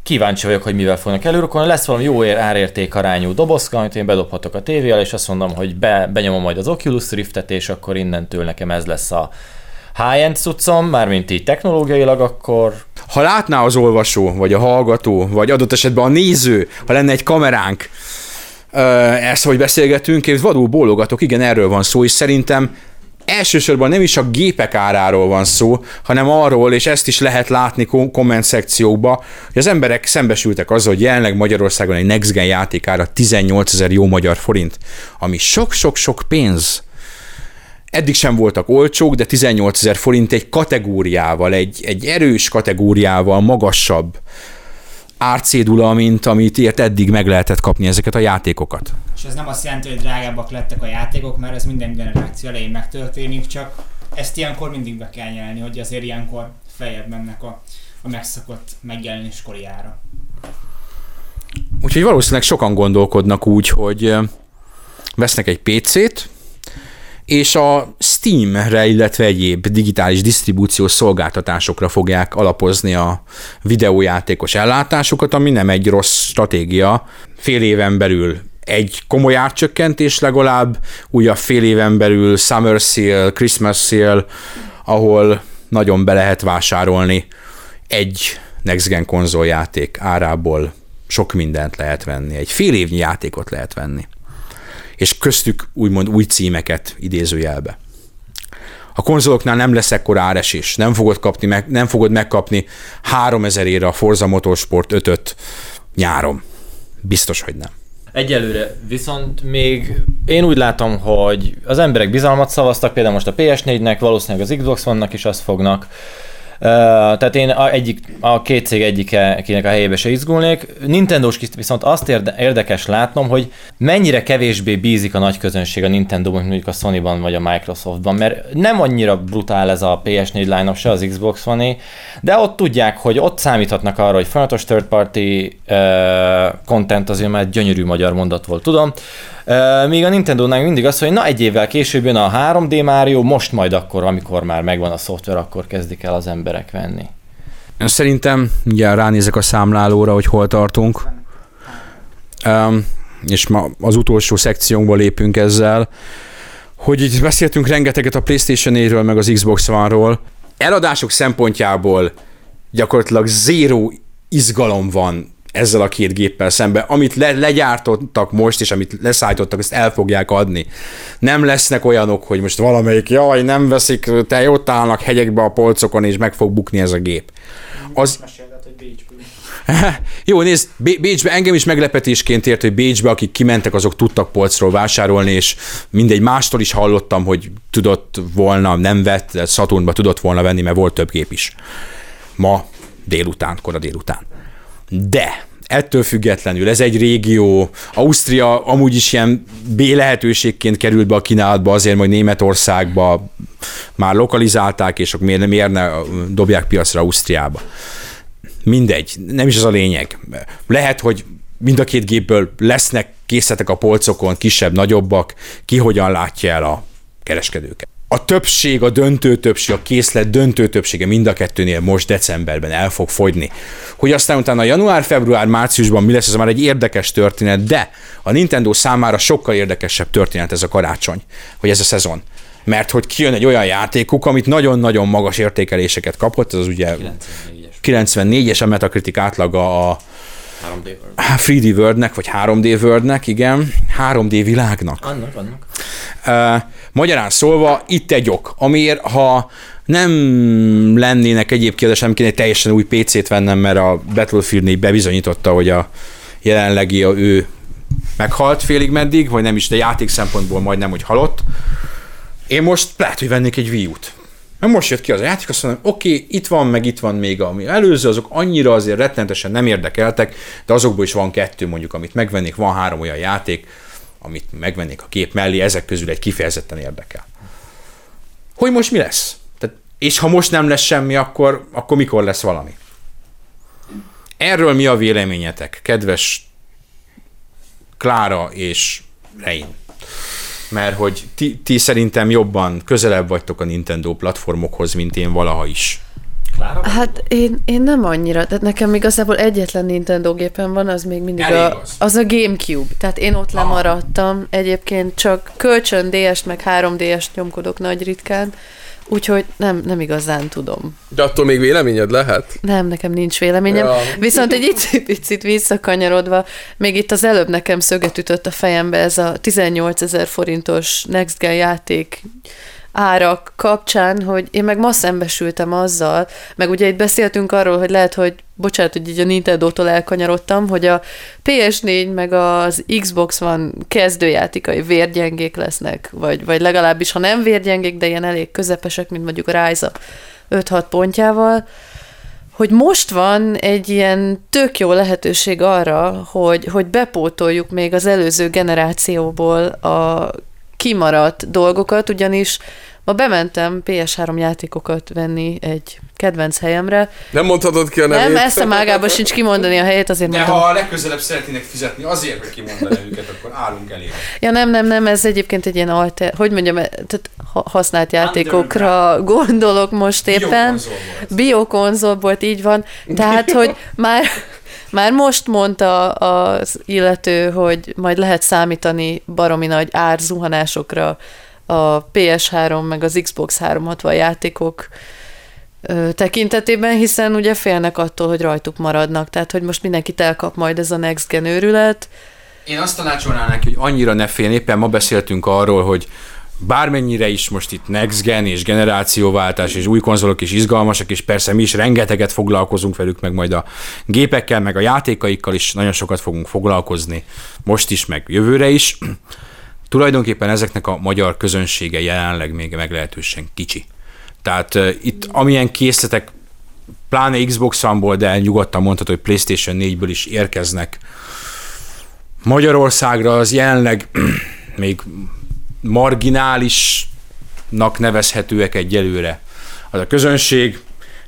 kíváncsi vagyok, hogy mivel fognak előrukolni. Lesz valami jó ér, árérték arányú dobozka, amit én bedobhatok a tévével, és azt mondom, hogy be, benyomom majd az Oculus Riftet, és akkor innentől nekem ez lesz a high-end cuccom, mármint így technológiailag, akkor Ha látná az olvasó, vagy a hallgató, vagy adott esetben a néző, ha lenne egy kameránk, ezt, hogy beszélgetünk, és vadul bólogatok, igen, erről van szó, és szerintem elsősorban nem is a gépek áráról van szó, hanem arról, és ezt is lehet látni kom- komment szekciókba, hogy az emberek szembesültek azzal, hogy jelenleg Magyarországon egy Next Gen játékára 18 ezer jó magyar forint, ami sok-sok-sok pénz. Eddig sem voltak olcsók, de 18 ezer forint egy kategóriával, egy, egy erős kategóriával magasabb árcédula, mint amit ért eddig meg lehetett kapni ezeket a játékokat. És ez nem azt jelenti, hogy drágábbak lettek a játékok, mert ez minden generáció elején megtörténik, csak ezt ilyenkor mindig be kell nyelni, hogy azért ilyenkor feljebb mennek a, a megszokott megjelenéskori ára. Úgyhogy valószínűleg sokan gondolkodnak úgy, hogy vesznek egy PC-t, és a Steam-re, illetve egyéb digitális disztribúciós szolgáltatásokra fogják alapozni a videójátékos ellátásukat, ami nem egy rossz stratégia. Fél éven belül egy komoly árcsökkentés legalább, újabb fél éven belül Summer Sale, Christmas Sale, ahol nagyon be lehet vásárolni egy Next Gen konzoljáték árából sok mindent lehet venni, egy fél évnyi játékot lehet venni. És köztük úgymond új címeket idézőjelbe. A konzoloknál nem lesz ekkora áresés, nem fogod, kapni, meg, nem fogod megkapni 3000 ére a Forza Motorsport 5-öt nyáron. Biztos, hogy nem. Egyelőre viszont még én úgy látom, hogy az emberek bizalmat szavaztak, például most a PS4-nek, valószínűleg az Xbox One-nak is azt fognak. Tehát én a, egyik, a két cég egyike, akinek a helyébe se izgulnék. Nintendo-s viszont azt érde, érdekes látnom, hogy mennyire kevésbé bízik a nagy közönség a Nintendo-ban, mint mondjuk a Sony-ban vagy a Microsoftban, mert nem annyira brutál ez a PS4 line se az Xbox one de ott tudják, hogy ott számíthatnak arra, hogy folyamatos third party uh, content azért már gyönyörű magyar mondat volt, tudom. Míg a Nintendo-nál mindig az, hogy na egy évvel később jön a 3D Mario, most majd akkor, amikor már megvan a szoftver, akkor kezdik el az emberek venni. Szerintem, ugye ránézek a számlálóra, hogy hol tartunk, um, és ma az utolsó szekciónkba lépünk ezzel, hogy itt beszéltünk rengeteget a PlayStation 4-ről, meg az Xbox One-ról. Eladások szempontjából gyakorlatilag zéró izgalom van ezzel a két géppel szemben. Amit le, legyártottak most, és amit leszállítottak, ezt el fogják adni. Nem lesznek olyanok, hogy most valamelyik, jaj, nem veszik, te ott állnak hegyekbe a polcokon, és meg fog bukni ez a gép. Az, [laughs] jó, nézd, Bé- Bécsbe engem is meglepetésként ért, hogy Bécsbe, akik kimentek, azok tudtak polcról vásárolni, és mindegy mástól is hallottam, hogy tudott volna, nem vett, de Saturnba tudott volna venni, mert volt több gép is. Ma délután, kora délután. De ettől függetlenül ez egy régió, Ausztria amúgy is ilyen B lehetőségként került be a kínálatba, azért majd Németországba már lokalizálták, és akkor miért, miért ne dobják piacra Ausztriába. Mindegy, nem is az a lényeg. Lehet, hogy mind a két gépből lesznek készletek a polcokon, kisebb, nagyobbak, ki hogyan látja el a kereskedőket. A többség, a döntő többség, a készlet döntő többsége mind a kettőnél most decemberben el fog fogyni. Hogy aztán utána január, február, márciusban mi lesz, ez már egy érdekes történet, de a Nintendo számára sokkal érdekesebb történet ez a karácsony, hogy ez a szezon. Mert hogy kijön egy olyan játékuk, amit nagyon-nagyon magas értékeléseket kapott, ez az ugye 94-es 94-es a Metacritic átlaga a 3D World. 3D Worldnek, vagy 3D Worldnek, igen, 3D világnak. Annak, annak. Uh, Magyarán szólva, itt egy ok, amiért ha nem lennének egyéb kérdés, nem kéne egy teljesen új PC-t vennem, mert a Battlefield 4 bebizonyította, hogy a jelenlegi a ő meghalt félig meddig, vagy nem is, de játék szempontból majdnem, hogy halott. Én most lehet, hogy vennék egy Wii. Mert most jött ki az a játék, azt mondom, oké, okay, itt van, meg itt van még ami előző, azok annyira azért rettenetesen nem érdekeltek, de azokból is van kettő mondjuk, amit megvennék, van három olyan játék, amit megvennék a kép mellé, ezek közül egy kifejezetten érdekel. Hogy most mi lesz? Tehát, és ha most nem lesz semmi, akkor, akkor mikor lesz valami? Erről mi a véleményetek, kedves Klára és Rein? Mert hogy ti, ti szerintem jobban közelebb vagytok a Nintendo platformokhoz, mint én valaha is. Hát én, én nem annyira, tehát nekem igazából egyetlen Nintendo gépen van, az még mindig Elég a, az. az a Gamecube. Tehát én ott lemaradtam, egyébként csak kölcsön DS-t meg 3DS-t nyomkodok nagy ritkán, úgyhogy nem, nem igazán tudom. De attól még véleményed lehet? Nem, nekem nincs véleményem. Ja. Viszont egy icit, picit visszakanyarodva, még itt az előbb nekem szöget ütött a fejembe ez a 18 ezer forintos Next Gen játék árak kapcsán, hogy én meg ma szembesültem azzal, meg ugye itt beszéltünk arról, hogy lehet, hogy bocsánat, hogy így a Nintendo-tól elkanyarodtam, hogy a PS4 meg az Xbox van kezdőjátékai vérgyengék lesznek, vagy, vagy legalábbis, ha nem vérgyengék, de ilyen elég közepesek, mint mondjuk a Ryza 5-6 pontjával, hogy most van egy ilyen tök jó lehetőség arra, hogy, hogy bepótoljuk még az előző generációból a kimaradt dolgokat, ugyanis ma bementem PS3 játékokat venni egy kedvenc helyemre. Nem mondhatod ki a nevét? Nem, ezt a mágában sincs kimondani a helyét, azért De mondtam. ha a legközelebb szeretnének fizetni azért, hogy kimondani őket, akkor állunk elé. Ja nem, nem, nem, ez egyébként egy ilyen alter, hogy mondjam, tehát ha- használt játékokra gondolok most éppen. Biokonzol volt. Biokonzol volt, így van. Tehát, hogy már, már most mondta az illető, hogy majd lehet számítani baromi nagy árzuhanásokra a PS3 meg az Xbox 360 játékok tekintetében, hiszen ugye félnek attól, hogy rajtuk maradnak, tehát hogy most mindenkit elkap majd ez a Next Gen őrület. Én azt tanácsolnám neki, hogy annyira ne féljen, éppen ma beszéltünk arról, hogy bármennyire is most itt next gen és generációváltás és új konzolok is izgalmasak, és persze mi is rengeteget foglalkozunk velük, meg majd a gépekkel, meg a játékaikkal is nagyon sokat fogunk foglalkozni, most is, meg jövőre is. [clears throat] Tulajdonképpen ezeknek a magyar közönsége jelenleg még meglehetősen kicsi. Tehát uh, itt amilyen készletek, pláne Xbox One-ból, de nyugodtan mondható, hogy PlayStation 4-ből is érkeznek Magyarországra, az jelenleg [clears throat] még marginálisnak nevezhetőek egyelőre. Az a közönség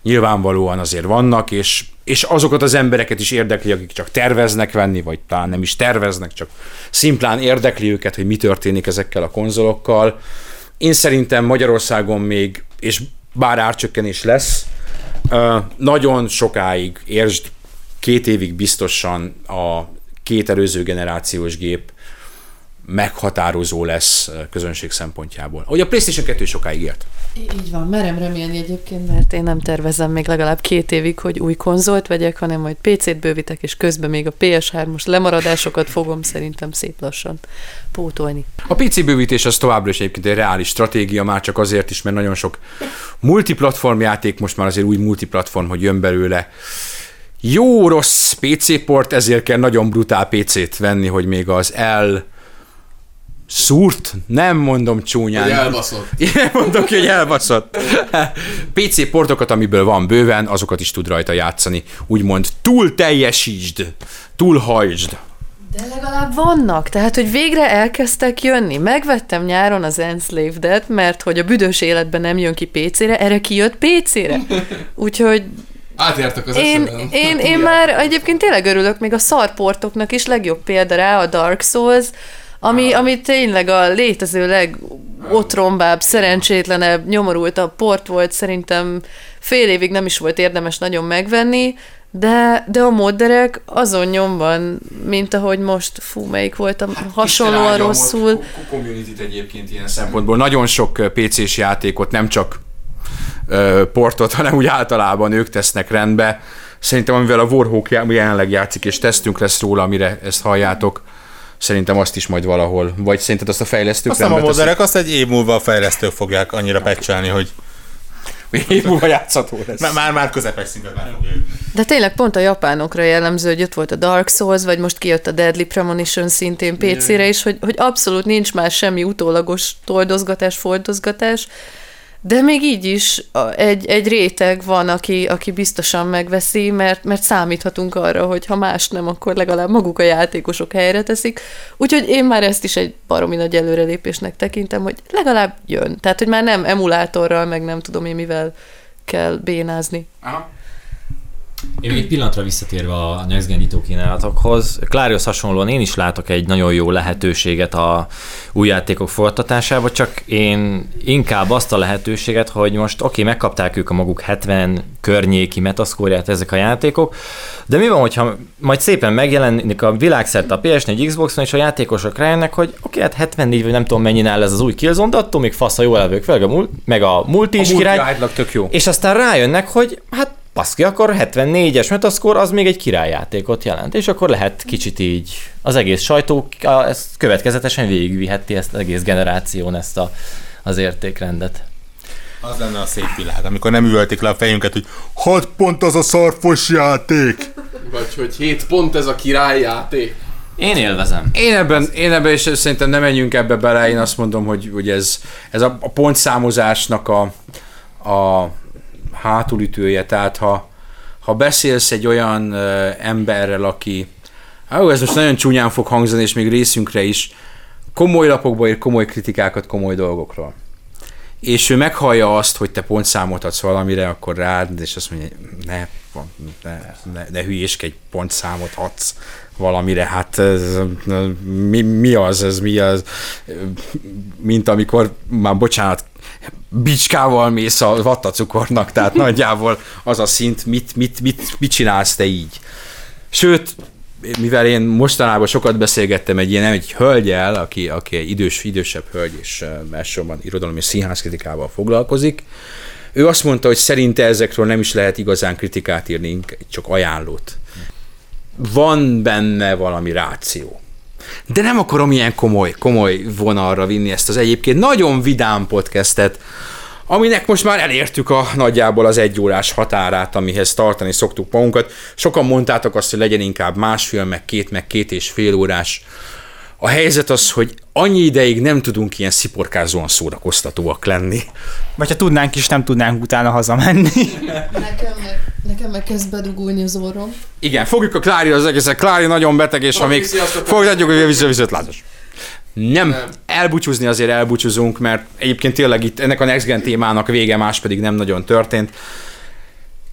nyilvánvalóan azért vannak, és, és azokat az embereket is érdekli, akik csak terveznek venni, vagy talán nem is terveznek, csak szimplán érdekli őket, hogy mi történik ezekkel a konzolokkal. Én szerintem Magyarországon még, és bár árcsökkenés lesz, nagyon sokáig, értsd, két évig biztosan a két előző generációs gép meghatározó lesz közönség szempontjából. Hogy a PlayStation 2 sokáig ért. Így van, merem remélni egyébként, mert én nem tervezem még legalább két évig, hogy új konzolt vegyek, hanem majd PC-t bővítek, és közben még a PS3-os lemaradásokat fogom szerintem szép lassan pótolni. A PC bővítés az továbbra is egyébként egy reális stratégia, már csak azért is, mert nagyon sok multiplatform játék, most már azért új multiplatform, hogy jön belőle. Jó rossz PC port, ezért kell nagyon brutál PC-t venni, hogy még az el szúrt, nem mondom csúnyán. Hogy elbaszott. [laughs] Én mondom ki, hogy elbaszott. [laughs] PC portokat, amiből van bőven, azokat is tud rajta játszani. Úgymond túl teljesítsd, túl hajtsd. De legalább vannak, tehát hogy végre elkezdtek jönni. Megvettem nyáron az Enslaved-et, mert hogy a büdös életben nem jön ki PC-re, erre kijött PC-re. [laughs] Úgyhogy Átjártak az én, eszemben. én, én már egyébként tényleg örülök, még a szarportoknak is legjobb példa rá a Dark Souls, ami, ami tényleg a létező legotrombább, szerencsétlenebb, nyomorultabb port volt, szerintem fél évig nem is volt érdemes nagyon megvenni, de, de a modderek azon nyomban, mint ahogy most, fú, melyik volt a hasonlóan áldja a rosszul. community-t egyébként ilyen szempontból. Nagyon sok PC-s játékot, nem csak ö, portot, hanem úgy általában ők tesznek rendbe. Szerintem amivel a Warhawk jelenleg játszik, és tesztünk lesz róla, amire ezt halljátok, Szerintem azt is majd valahol, vagy szerinted azt a fejlesztők Azt nem a moderek, azt egy év múlva a fejlesztők fogják annyira pecselni, hogy Év múlva játszható lesz. már, már, már közepes szintet már fogja. De tényleg pont a japánokra jellemző, hogy ott volt a Dark Souls, vagy most kijött a Deadly Premonition szintén PC-re is, hogy, hogy abszolút nincs már semmi utólagos toldozgatás, fordozgatás, de még így is egy, egy réteg van, aki, aki biztosan megveszi, mert, mert számíthatunk arra, hogy ha más nem, akkor legalább maguk a játékosok helyre teszik. Úgyhogy én már ezt is egy baromi nagy előrelépésnek tekintem, hogy legalább jön. Tehát, hogy már nem emulátorral, meg nem tudom én mivel kell bénázni. Aha. Én még egy pillanatra visszatérve a Next Gen nyitó kínálatokhoz, Klárihoz hasonlóan én is látok egy nagyon jó lehetőséget a új játékok forgatásába, csak én inkább azt a lehetőséget, hogy most oké, okay, megkapták ők a maguk 70 környéki metaszkórját ezek a játékok, de mi van, hogyha majd szépen megjelenik a világszerte a PS4, Xboxon, és a játékosok rájönnek, hogy oké, okay, hát 74 vagy nem tudom mennyi áll ez az új Killzone, de attól még fasz a jó elvők, meg a, mul- meg a multi is A király. multi tök jó. És aztán rájönnek, hogy hát baszki, akkor 74-es metaszkor az még egy királyjátékot jelent, és akkor lehet kicsit így az egész sajtó ezt következetesen végigviheti ezt az egész generáción ezt a, az értékrendet. Az lenne a szép világ, amikor nem üvölték le a fejünket, hogy 6 pont az a szarfos játék. Vagy hogy 7 pont ez a királyjáték. Én élvezem. Én ebben, én ebben is szerintem nem menjünk ebbe bele, én azt mondom, hogy, hogy ez, ez a, a pontszámozásnak a, a hátulütője, tehát ha, ha beszélsz egy olyan ö, emberrel, aki, ó, ez most nagyon csúnyán fog hangzani, és még részünkre is, komoly lapokba ír komoly kritikákat komoly dolgokról. És ő meghallja azt, hogy te pontszámot adsz valamire, akkor rád, és azt mondja, ne, ne, ne, ne hülyéskedj, pontszámot adsz valamire, hát ez, mi, mi az, ez mi az, mint amikor, már bocsánat, bicskával mész a vattacukornak, tehát [laughs] nagyjából az a szint, mit, mit, mit, mit csinálsz te így. Sőt, mivel én mostanában sokat beszélgettem egy ilyen, egy hölgyel, aki, aki egy idős, idősebb hölgy, és elsősorban irodalom és színházkritikával foglalkozik, ő azt mondta, hogy szerinte ezekről nem is lehet igazán kritikát írni, csak ajánlót. Van benne valami ráció. De nem akarom ilyen komoly, komoly vonalra vinni ezt az egyébként nagyon vidám podcastet, aminek most már elértük a nagyjából az egy órás határát, amihez tartani szoktuk magunkat. Sokan mondtátok azt, hogy legyen inkább másfél, meg két, meg két és fél órás. A helyzet az, hogy annyi ideig nem tudunk ilyen sziporkázóan szórakoztatóak lenni. Vagy ha tudnánk is, nem tudnánk utána hazamenni. Nekem nekem meg kezd bedugulni az orrom. Igen, fogjuk a Klári az egészet. Klári nagyon beteg, és ha még folytatjuk, hogy vissza viszont lázas. Nem, Nem. elbúcsúzni azért elbúcsúzunk, mert egyébként tényleg itt ennek a Next Gen témának vége, más pedig nem nagyon történt.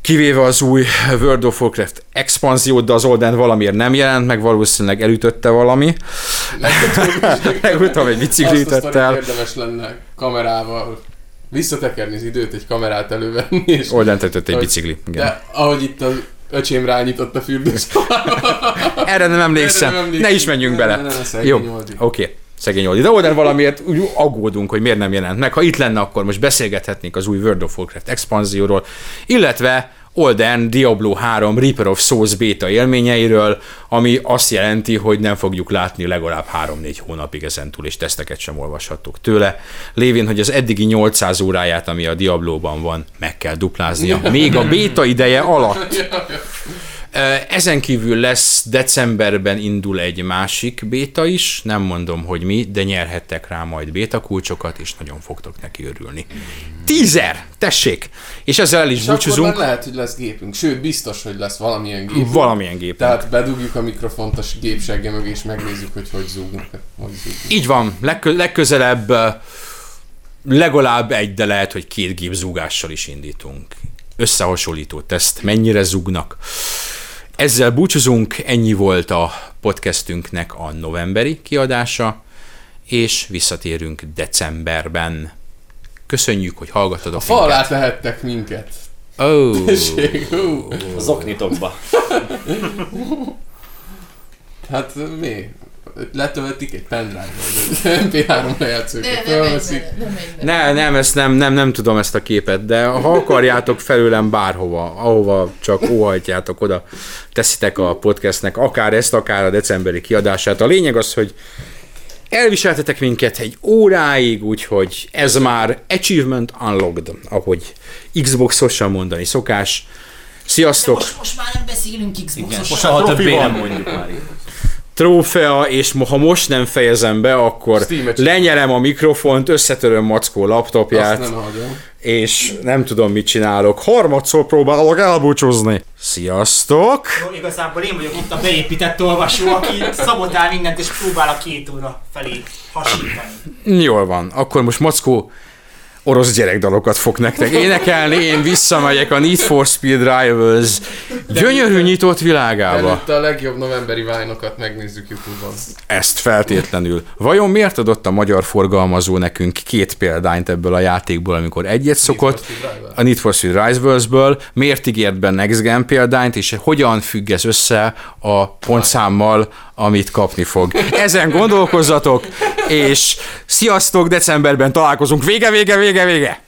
Kivéve az új World of Warcraft expanziót, de az Olden valamiért nem jelent, meg valószínűleg elütötte valami. [laughs] Legutóbb egy bicikli Azt a el. érdemes lenne kamerával visszatekerni az időt, egy kamerát elővenni, és Olden tetett egy bicikli. Igen. de ahogy itt az öcsém rányitott a fürdőszobába. [laughs] Erre nem emlékszem. Erre nem ne is menjünk Ne, bele. ne, ne, ne, szegény Jó, oké. Szegény Oldi. De Olden valamiért úgy aggódunk, hogy miért nem jelent meg. Ha itt lenne, akkor most beszélgethetnénk az új World of Warcraft expanzióról, illetve Olden Diablo 3 Reaper of Souls beta élményeiről, ami azt jelenti, hogy nem fogjuk látni legalább 3-4 hónapig ezentúl, és teszteket sem olvashattuk tőle. Lévén, hogy az eddigi 800 óráját, ami a Diablóban van, meg kell dupláznia, még a beta ideje alatt. [laughs] Ezen kívül lesz decemberben indul egy másik béta is, nem mondom, hogy mi, de nyerhettek rá majd béta kulcsokat, és nagyon fogtok neki örülni. Tízer! Tessék! És ezzel el is És akkor búcsúzunk. már lehet, hogy lesz gépünk. Sőt, biztos, hogy lesz valamilyen gép. Valamilyen gép. Tehát bedugjuk a mikrofont a gépsegge mögé, és megnézzük, hogy hogy zúgunk. Hogy zúgunk. Így van, legkö- legközelebb legalább egy, de lehet, hogy két gép zúgással is indítunk. Összehasonlító teszt, mennyire zúgnak. Ezzel búcsúzunk, ennyi volt a podcastünknek a novemberi kiadása, és visszatérünk decemberben. Köszönjük, hogy hallgattatok Fal alá tehettek minket. Oh. Tessék, hú. Az oknitokba. Hát mi? Letöltik egy pendrive-ról, MP3 lejátszókra fölveszik. Ne, nem, ezt nem, nem, nem tudom ezt a képet, de ha akarjátok felőlem bárhova, ahova csak óhajtjátok, oda teszitek a podcastnek, akár ezt, akár a decemberi kiadását. A lényeg az, hogy elviseltetek minket egy óráig, úgyhogy ez már Achievement Unlocked, ahogy Xbox-osan mondani szokás. Sziasztok! Most, most már nem beszélünk Xboxos. soha többé nem mondjuk már így. Trófea, és ha most nem fejezem be, akkor Steam-et lenyelem a mikrofont, összetöröm Mackó laptopját, nem és nem tudom, mit csinálok. Harmadszor próbálok elbúcsúzni. Sziasztok! Jó, Igazából én vagyok itt a beépített olvasó, aki szabotál mindent és próbál a két óra felé hasítani. Jól van, akkor most Mackó orosz gyerekdalokat fog nektek énekelni, én visszamegyek a Need for Speed Rivals gyönyörű nyitott világába. Előtte a legjobb novemberi vájnokat megnézzük Youtube-on. Ezt feltétlenül. Vajon miért adott a magyar forgalmazó nekünk két példányt ebből a játékból, amikor egyet szokott, a Need for Speed Rivals-ből, miért ígért be Next Gen példányt, és hogyan függ ez össze a pontszámmal, amit kapni fog. Ezen gondolkozzatok, és sziasztok, decemberben találkozunk. Vége, vége, vége, vége!